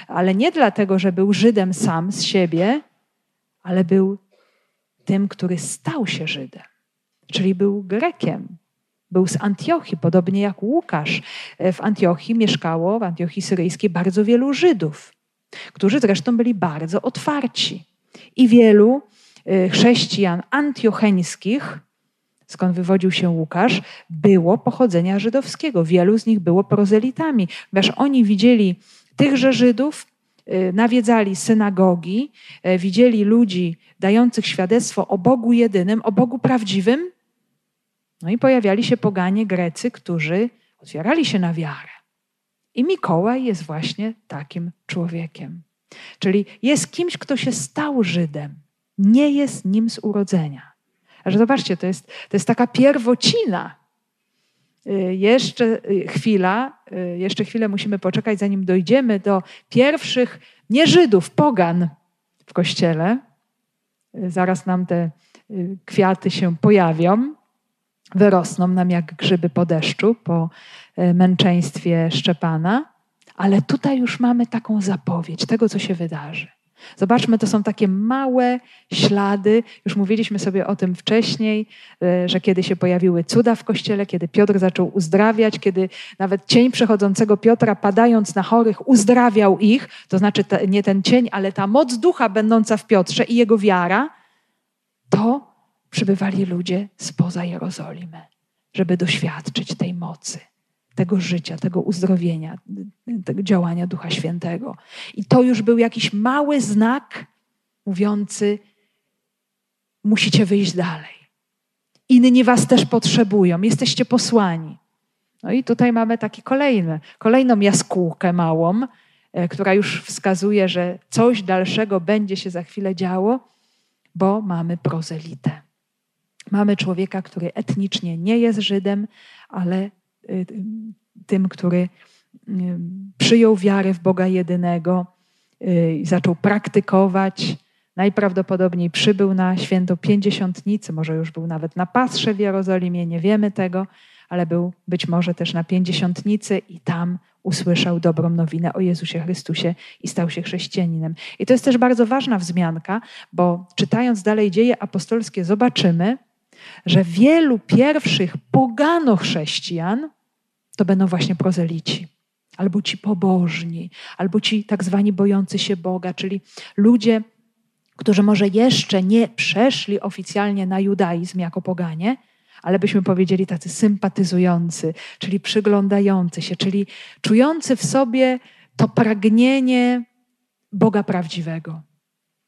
ale nie dlatego, że był Żydem sam z siebie, ale był tym, który stał się Żydem, czyli był Grekiem. Był z Antiochii, podobnie jak Łukasz. W Antiochii mieszkało, w Antiochii syryjskiej, bardzo wielu Żydów, którzy zresztą byli bardzo otwarci. I wielu y, chrześcijan antiocheńskich, skąd wywodził się Łukasz, było pochodzenia żydowskiego. Wielu z nich było prozelitami, ponieważ oni widzieli tychże Żydów, y, nawiedzali synagogi, widzieli ludzi dających świadectwo o Bogu jedynym, o Bogu prawdziwym. No i pojawiali się poganie Grecy, którzy otwierali się na wiarę. I Mikołaj jest właśnie takim człowiekiem. Czyli jest kimś, kto się stał Żydem, nie jest nim z urodzenia. Ale zobaczcie, to jest, to jest taka pierwocina. Y, jeszcze y, chwila, y, jeszcze chwilę musimy poczekać, zanim dojdziemy do pierwszych nie Żydów, pogan w kościele. Zaraz nam te kwiaty się pojawią, wyrosną nam jak grzyby po deszczu, po męczeństwie Szczepana. Ale tutaj już mamy taką zapowiedź tego, co się wydarzy. Zobaczmy, to są takie małe ślady. Już mówiliśmy sobie o tym wcześniej, e, że kiedy się pojawiły cuda w kościele, kiedy Piotr zaczął uzdrawiać, kiedy nawet cień przechodzącego Piotra, padając na chorych, uzdrawiał ich, to znaczy nie ten cień, ale ta moc ducha będąca w Piotrze i jego wiara, to przybywali ludzie spoza Jerozolimy, żeby doświadczyć tej mocy tego życia, tego uzdrowienia, tego działania Ducha Świętego. I to już był jakiś mały znak mówiący: musicie wyjść dalej. Inni was też potrzebują, jesteście posłani. No i tutaj mamy taki kolejny, kolejną jaskółkę małą, e, która już wskazuje, że coś dalszego będzie się za chwilę działo, bo mamy prozelitę. Mamy człowieka, który etnicznie nie jest Żydem, ale Y, tym, który y, przyjął wiarę w Boga jedynego y, i zaczął praktykować. Najprawdopodobniej przybył na święto Pięćdziesiątnicy, może już był nawet na Patrze w Jerozolimie, nie wiemy tego, ale był być może też na Pięćdziesiątnicy i tam usłyszał dobrą nowinę o Jezusie Chrystusie i stał się chrześcijaninem. I to jest też bardzo ważna wzmianka, bo czytając dalej dzieje apostolskie zobaczymy, że wielu pierwszych pogano chrześcijan to będą właśnie prozelici, albo ci pobożni, albo ci tak zwani bojący się Boga, czyli ludzie, którzy może jeszcze nie przeszli oficjalnie na judaizm jako poganie, ale byśmy powiedzieli tacy sympatyzujący, czyli przyglądający się, czyli czujący w sobie to pragnienie Boga prawdziwego,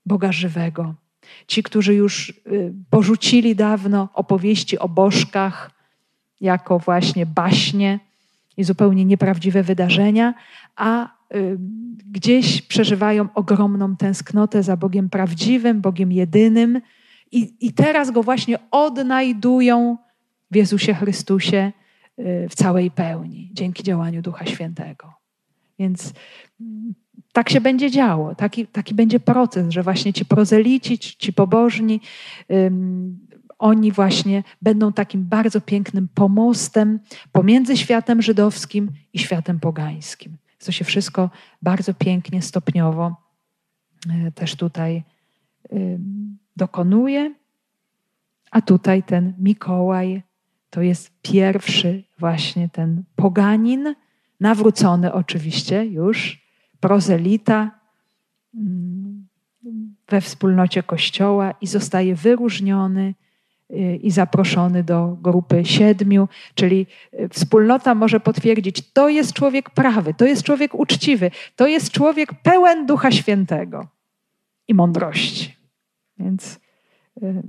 Boga żywego. Ci, którzy już y, porzucili dawno opowieści o bożkach jako właśnie baśnie, i zupełnie nieprawdziwe wydarzenia, a y, gdzieś przeżywają ogromną tęsknotę za Bogiem prawdziwym, Bogiem jedynym i, i teraz go właśnie odnajdują w Jezusie Chrystusie y, w całej pełni, dzięki działaniu Ducha Świętego. Więc mm, tak się będzie działo, taki, taki będzie proces, że właśnie ci prozelici, ci pobożni oni właśnie będą takim bardzo pięknym pomostem pomiędzy światem żydowskim i światem pogańskim. To się wszystko bardzo pięknie, stopniowo e, też tutaj dokonuje. A tutaj ten Mikołaj to jest pierwszy właśnie ten poganin, nawrócony oczywiście już, prozelita mm, we wspólnocie Kościoła i zostaje wyróżniony i zaproszony do grupy siedmiu, czyli y, wspólnota może potwierdzić, to jest człowiek prawy, to jest człowiek uczciwy, to jest człowiek pełen Ducha Świętego i mądrości. Więc y,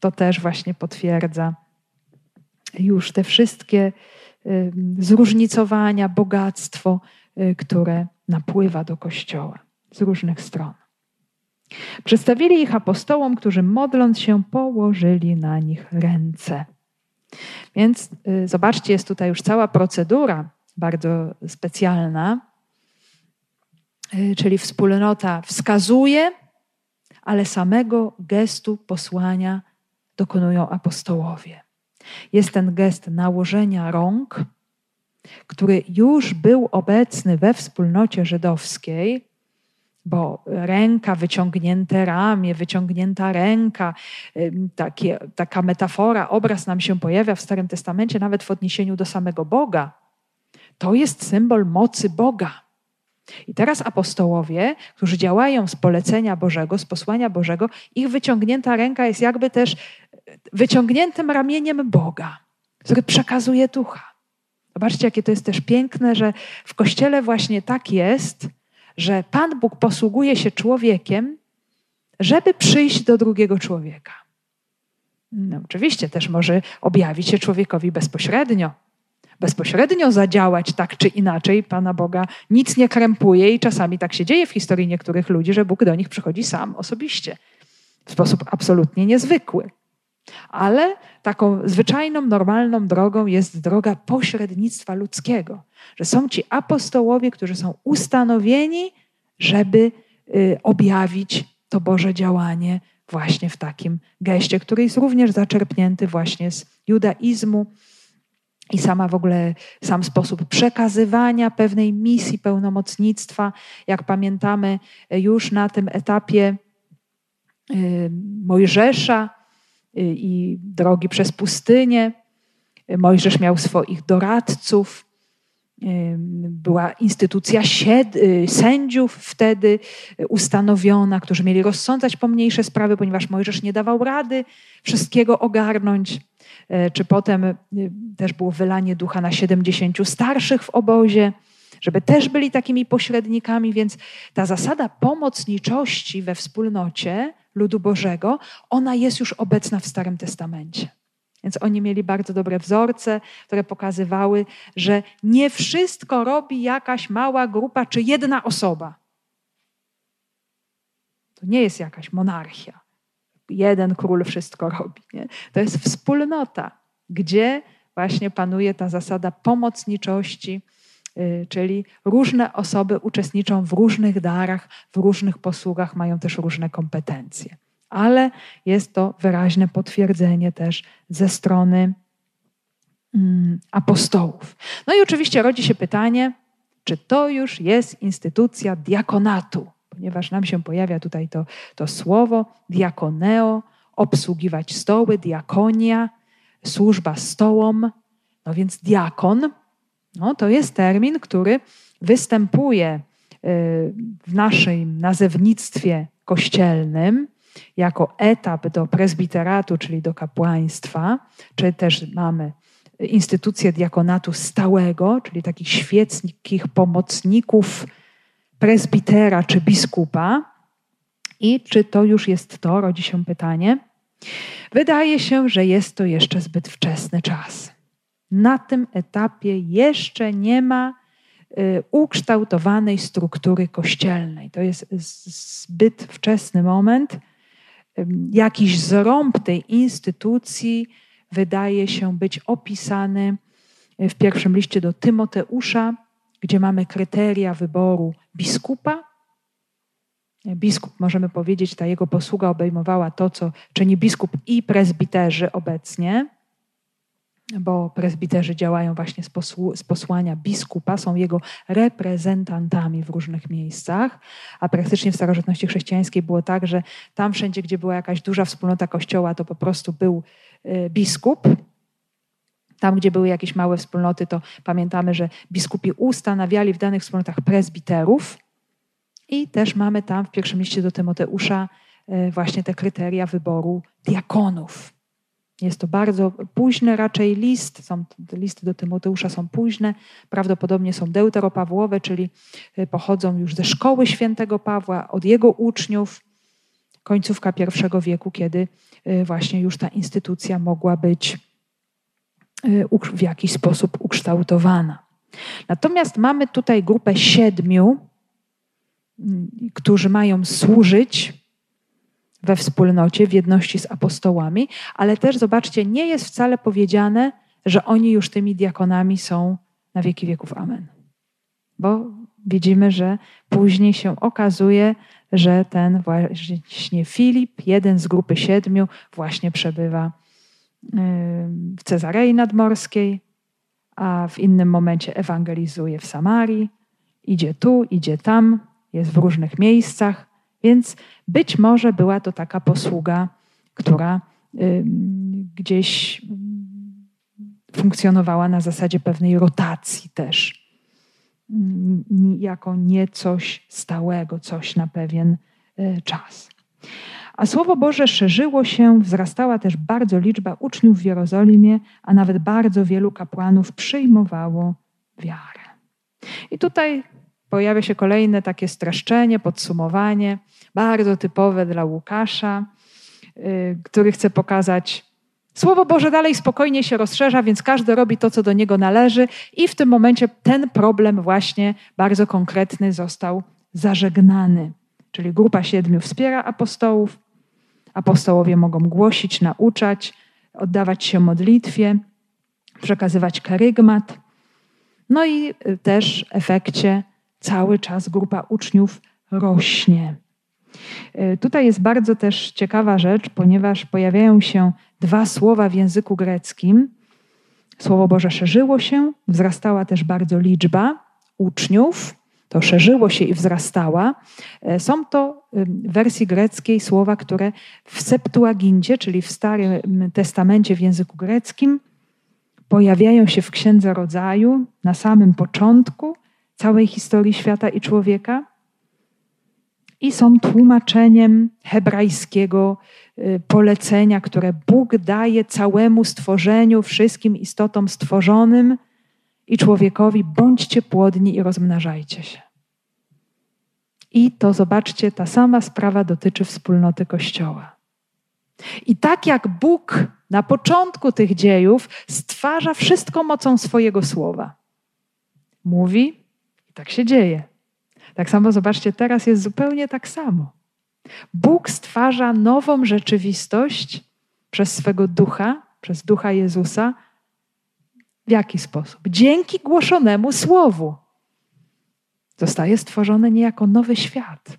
to też właśnie potwierdza już te wszystkie y, zróżnicowania, bogactwo, które napływa do Kościoła z różnych stron. Przedstawili ich apostołom, którzy modląc się położyli na nich ręce. Więc y, zobaczcie, jest tutaj już cała procedura bardzo specjalna, y, czyli wspólnota wskazuje, ale samego gestu posłania dokonują apostołowie. Jest ten gest nałożenia rąk, który już był obecny we wspólnocie żydowskiej, bo ręka, wyciągnięte ramię, wyciągnięta ręka, takie, taka metafora, obraz nam się pojawia w Starym Testamencie, nawet w odniesieniu do samego Boga. To jest symbol mocy Boga. I teraz apostołowie, którzy działają z polecenia Bożego, z posłania Bożego, ich wyciągnięta ręka jest jakby też wyciągniętym ramieniem Boga, który przekazuje ducha. Zobaczcie, jakie to jest też piękne, że w kościele właśnie tak jest, że Pan Bóg posługuje się człowiekiem, żeby przyjść do drugiego człowieka. No, oczywiście też może objawić się człowiekowi bezpośrednio, bezpośrednio zadziałać tak czy inaczej. Pana Boga nic nie krępuje i czasami tak się dzieje w historii niektórych ludzi, że Bóg do nich przychodzi sam osobiście, w sposób absolutnie niezwykły. Ale taką zwyczajną, normalną drogą jest droga pośrednictwa ludzkiego, że są ci apostołowie, którzy są ustanowieni, żeby y, objawić to Boże działanie właśnie w takim geście, który jest również zaczerpnięty właśnie z judaizmu i sama w ogóle sam sposób przekazywania pewnej misji pełnomocnictwa, jak pamiętamy już na tym etapie y, Mojżesza y, i drogi przez pustynię. Mojżesz miał swoich doradców, była instytucja y, sędziów wtedy ustanowiona, którzy mieli rozsądzać pomniejsze sprawy, ponieważ Mojżesz nie dawał rady wszystkiego ogarnąć. E, czy potem y, też było wylanie ducha na 70 starszych w obozie, żeby też byli takimi pośrednikami, więc ta zasada pomocniczości we wspólnocie ludu Bożego, ona jest już obecna w Starym Testamencie. Więc oni mieli bardzo dobre wzorce, które pokazywały, że nie wszystko robi jakaś mała grupa czy jedna osoba. To nie jest jakaś monarchia. Jeden król wszystko robi. Nie? To jest wspólnota, gdzie właśnie panuje ta zasada pomocniczości, czyli różne osoby uczestniczą w różnych darach, w różnych posługach, mają też różne kompetencje ale jest to wyraźne potwierdzenie też ze strony mm, apostołów. No i oczywiście rodzi się pytanie, czy to już jest instytucja diakonatu, ponieważ nam się pojawia tutaj to, to słowo diakoneo, obsługiwać stoły, diakonia, służba stołom. No więc diakon no, to jest termin, który występuje y, w naszym nazewnictwie kościelnym jako etap do prezbiteratu, czyli do kapłaństwa, czy też mamy instytucję diakonatu stałego, czyli takich świeckich pomocników prezbitera czy biskupa. I czy to już jest to, rodzi się pytanie. Wydaje się, że jest to jeszcze zbyt wczesny czas. Na tym etapie jeszcze nie ma y, ukształtowanej struktury kościelnej. To jest zbyt wczesny moment jakiś zrąb tej instytucji wydaje się być opisany w pierwszym liście do Tymoteusza, gdzie mamy kryteria wyboru biskupa. Biskup, możemy powiedzieć, ta jego posługa obejmowała to, co czyni biskup i prezbiterzy obecnie bo prezbiterzy działają właśnie z, posłu, z, posłania biskupa, są jego reprezentantami w różnych miejscach, a praktycznie w starożytności chrześcijańskiej było tak, że tam wszędzie, gdzie była jakaś duża wspólnota kościoła, to po prostu był y, biskup. Tam, gdzie były jakieś małe wspólnoty, to pamiętamy, że biskupi ustanawiali w danych wspólnotach prezbiterów. I też mamy tam w pierwszym liście do Tymoteusza y, właśnie te kryteria wyboru diakonów. Jest to bardzo późny raczej list, są, listy do Tymoteusza są późne, prawdopodobnie są deuteropawłowe, czyli y, pochodzą już ze szkoły świętego Pawła, od jego uczniów, końcówka pierwszego wieku, kiedy y, właśnie już ta instytucja mogła być y, w jakiś sposób ukształtowana. Natomiast mamy tutaj grupę siedmiu, mm, którzy mają służyć we wspólnocie, w jedności z apostołami, ale też zobaczcie, nie jest wcale powiedziane, że oni już tymi diakonami są na wieki wieków. Amen. Bo widzimy, że później się okazuje, że ten właśnie Filip, jeden z grupy siedmiu, właśnie przebywa w Cezarei Nadmorskiej, a w innym momencie ewangelizuje w Samarii. Idzie tu, idzie tam, jest w różnych miejscach. Więc być może była to taka posługa, która gdzieś funkcjonowała na zasadzie pewnej rotacji też. jako nie coś stałego, coś na pewien e, czas. A Słowo Boże szerzyło się, wzrastała też bardzo liczba uczniów w Jerozolimie, a nawet bardzo wielu kapłanów przyjmowało wiarę. I tutaj pojawia się kolejne takie streszczenie, podsumowanie, bardzo typowe dla Łukasza, y, który chce pokazać, Słowo Boże dalej spokojnie się rozszerza, więc każdy robi to, co do niego należy, i w tym momencie ten problem, właśnie bardzo konkretny, został zażegnany. Czyli grupa siedmiu wspiera apostołów, apostołowie mogą głosić, nauczać, oddawać się modlitwie, przekazywać karygmat. No i y, też w efekcie cały czas grupa uczniów rośnie. Y, tutaj jest bardzo też ciekawa rzecz, ponieważ pojawiają się dwa słowa w języku greckim. Słowo Boże szerzyło się, wzrastała też bardzo liczba uczniów, to szerzyło się i wzrastała. Y, są to w wersji greckiej słowa, które w Septuagincie, czyli w Starym Testamencie w języku greckim, pojawiają się w Księdze Rodzaju na samym początku całej historii świata i człowieka i są tłumaczeniem hebrajskiego y, polecenia, które Bóg daje całemu stworzeniu, wszystkim istotom stworzonym i człowiekowi: bądźcie płodni i rozmnażajcie się. I to zobaczcie, ta sama sprawa dotyczy wspólnoty Kościoła. I tak jak Bóg na początku tych dziejów stwarza wszystko mocą swojego słowa, mówi, i tak się dzieje. Tak samo zobaczcie, teraz jest zupełnie tak samo. Bóg stwarza nową rzeczywistość przez swego ducha, przez ducha Jezusa. W jaki sposób? Dzięki głoszonemu słowu. Zostaje stworzony niejako nowy świat,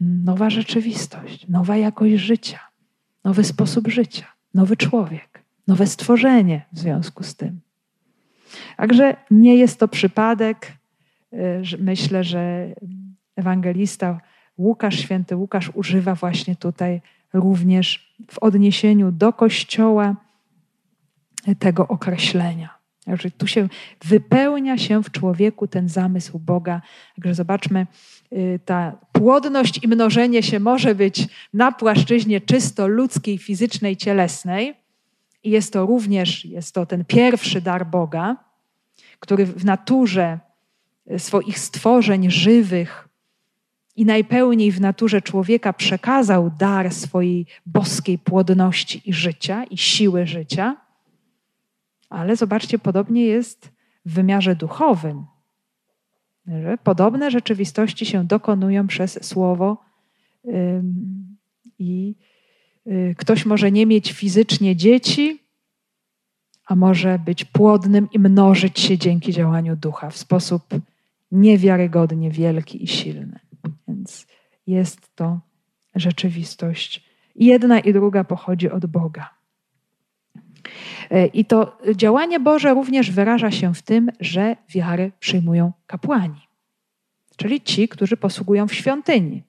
nowa rzeczywistość, nowa jakość życia, nowy sposób życia, nowy człowiek, nowe stworzenie w związku z tym. Także nie jest to przypadek, myślę, że ewangelista Łukasz, święty Łukasz używa właśnie tutaj również w odniesieniu do Kościoła tego określenia. Także tu się wypełnia się w człowieku ten zamysł Boga. Także zobaczmy, y, ta płodność i mnożenie się może być na płaszczyźnie czysto ludzkiej, fizycznej, cielesnej. I jest to również, jest to ten pierwszy dar Boga, który w naturze swoich stworzeń żywych i najpełniej w naturze człowieka przekazał dar swojej boskiej płodności i życia, i siły życia. Ale zobaczcie, podobnie jest w wymiarze duchowym. Że podobne rzeczywistości się dokonują przez słowo i y, ktoś może nie mieć fizycznie dzieci, a może być płodnym i mnożyć się dzięki działaniu ducha w sposób niewiarygodnie wielki i silny. Więc jest to rzeczywistość. Jedna i druga pochodzi od Boga. I to działanie Boże również wyraża się w tym, że wiary przyjmują kapłani, czyli ci, którzy posługują w świątyni,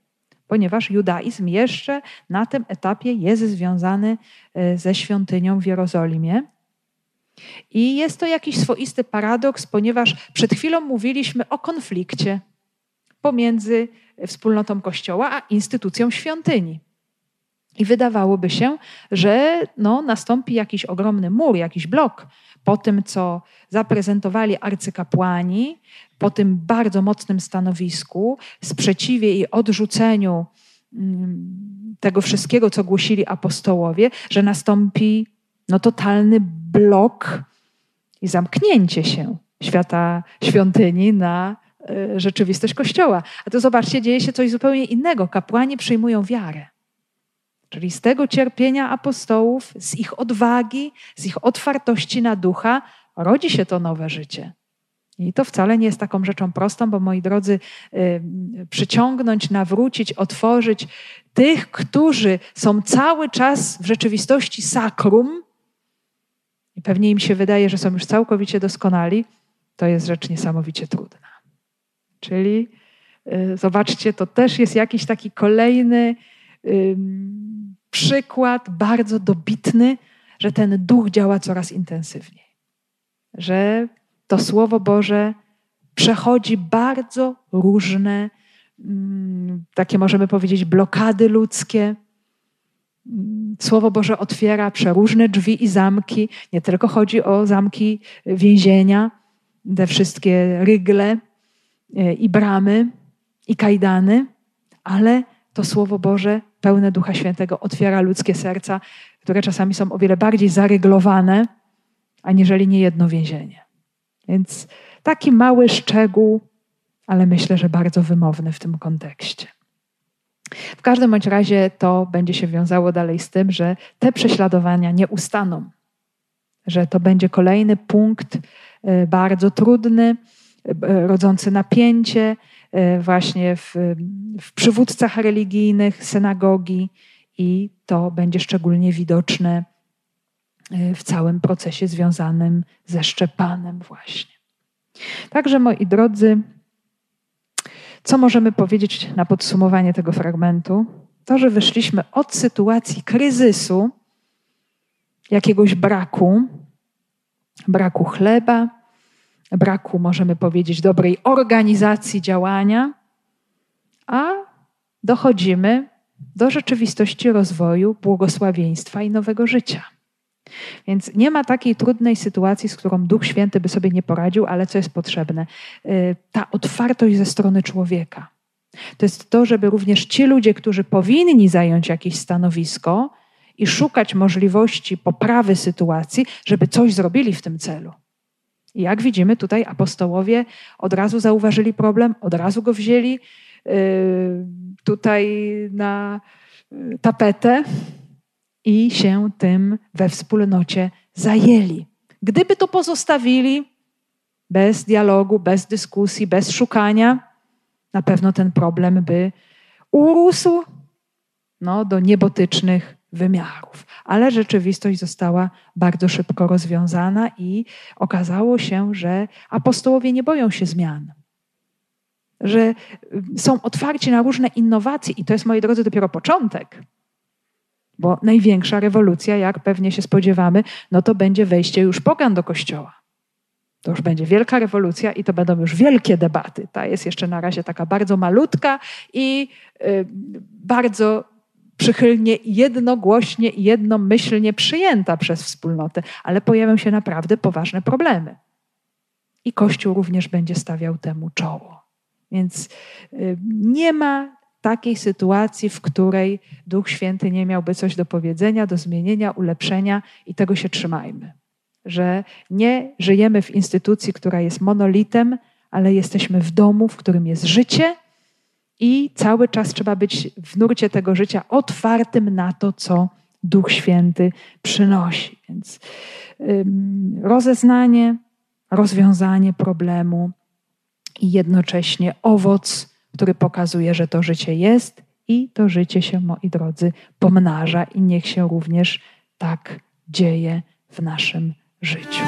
ponieważ judaizm jeszcze na tym etapie jest związany e, ze świątynią w Jerozolimie. I jest to jakiś swoisty paradoks, ponieważ przed chwilą mówiliśmy o konflikcie pomiędzy wspólnotą Kościoła a instytucją świątyni. I wydawałoby się, że no, nastąpi jakiś ogromny mur, jakiś blok po tym, co zaprezentowali arcykapłani, po tym bardzo mocnym stanowisku, sprzeciwie i odrzuceniu mm, tego wszystkiego, co głosili apostołowie, że nastąpi no, totalny blok i zamknięcie się świata świątyni na e, rzeczywistość Kościoła. A to zobaczcie, dzieje się coś zupełnie innego. Kapłani przyjmują wiarę. Czyli z tego cierpienia apostołów, z ich odwagi, z ich otwartości na ducha, rodzi się to nowe życie. I to wcale nie jest taką rzeczą prostą, bo moi drodzy, przyciągnąć, nawrócić, otworzyć tych, którzy są cały czas w rzeczywistości sakrum, i pewnie im się wydaje, że są już całkowicie doskonali, to jest rzecz niesamowicie trudna. Czyli y, zobaczcie, to też jest jakiś taki kolejny przykład, bardzo dobitny, że ten duch działa coraz intensywniej. Że to Słowo Boże przechodzi bardzo różne, takie możemy powiedzieć, blokady ludzkie. Słowo Boże otwiera przeróżne drzwi i zamki. Nie tylko chodzi o zamki więzienia, te wszystkie rygle e, i bramy i kajdany, ale to Słowo Boże pełne Ducha Świętego otwiera ludzkie serca, które czasami są o wiele bardziej zaryglowane, aniżeli niejedno więzienie. Więc taki mały szczegół, ale myślę, że bardzo wymowny w tym kontekście. W każdym bądź razie to będzie się wiązało dalej z tym, że te prześladowania nie ustaną, że to będzie kolejny punkt e, bardzo trudny, e, rodzący napięcie e, właśnie w, w przywódcach religijnych, synagogi i to będzie szczególnie widoczne w całym procesie związanym ze Szczepanem właśnie. Także moi drodzy, co możemy powiedzieć na podsumowanie tego fragmentu? To, że wyszliśmy od sytuacji kryzysu, jakiegoś braku, braku chleba, braku, możemy powiedzieć, dobrej organizacji działania, a dochodzimy do rzeczywistości rozwoju, błogosławieństwa i nowego życia. Więc nie ma takiej trudnej sytuacji, z którą Duch Święty by sobie nie poradził, ale co jest potrzebne? Y, ta otwartość ze strony człowieka. To jest to, żeby również ci ludzie, którzy powinni zająć jakieś stanowisko i szukać możliwości poprawy sytuacji, żeby coś zrobili w tym celu. I jak widzimy, tutaj apostołowie od razu zauważyli problem, od razu go wzięli y, tutaj na y, tapetę i się tym we wspólnocie zajęli. Gdyby to pozostawili bez dialogu, bez dyskusji, bez szukania, na pewno ten problem by urósł no, do niebotycznych wymiarów. Ale rzeczywistość została bardzo szybko rozwiązana i okazało się, że apostołowie nie boją się zmian. Że są otwarci na różne innowacje, i to jest, moi drodzy, dopiero początek. Bo największa rewolucja, jak pewnie się spodziewamy, no to będzie wejście już pogan do kościoła. To już będzie wielka rewolucja i to będą już wielkie debaty. Ta jest jeszcze na razie taka bardzo malutka i y, bardzo przychylnie, jednogłośnie i jednomyślnie przyjęta przez wspólnotę, ale pojawią się naprawdę poważne problemy. I Kościół również będzie stawiał temu czoło. Więc y, nie ma takiej sytuacji, w której Duch Święty nie miałby coś do powiedzenia, do zmienienia, ulepszenia i tego się trzymajmy. Że nie żyjemy w instytucji, która jest monolitem, ale jesteśmy w domu, w którym jest życie i cały czas trzeba być w nurcie tego życia otwartym na to, co Duch Święty przynosi. Więc ym, rozeznanie, rozwiązanie problemu i jednocześnie owoc który pokazuje, że to życie jest i to życie się, moi drodzy, pomnaża i niech się również tak dzieje w naszym życiu.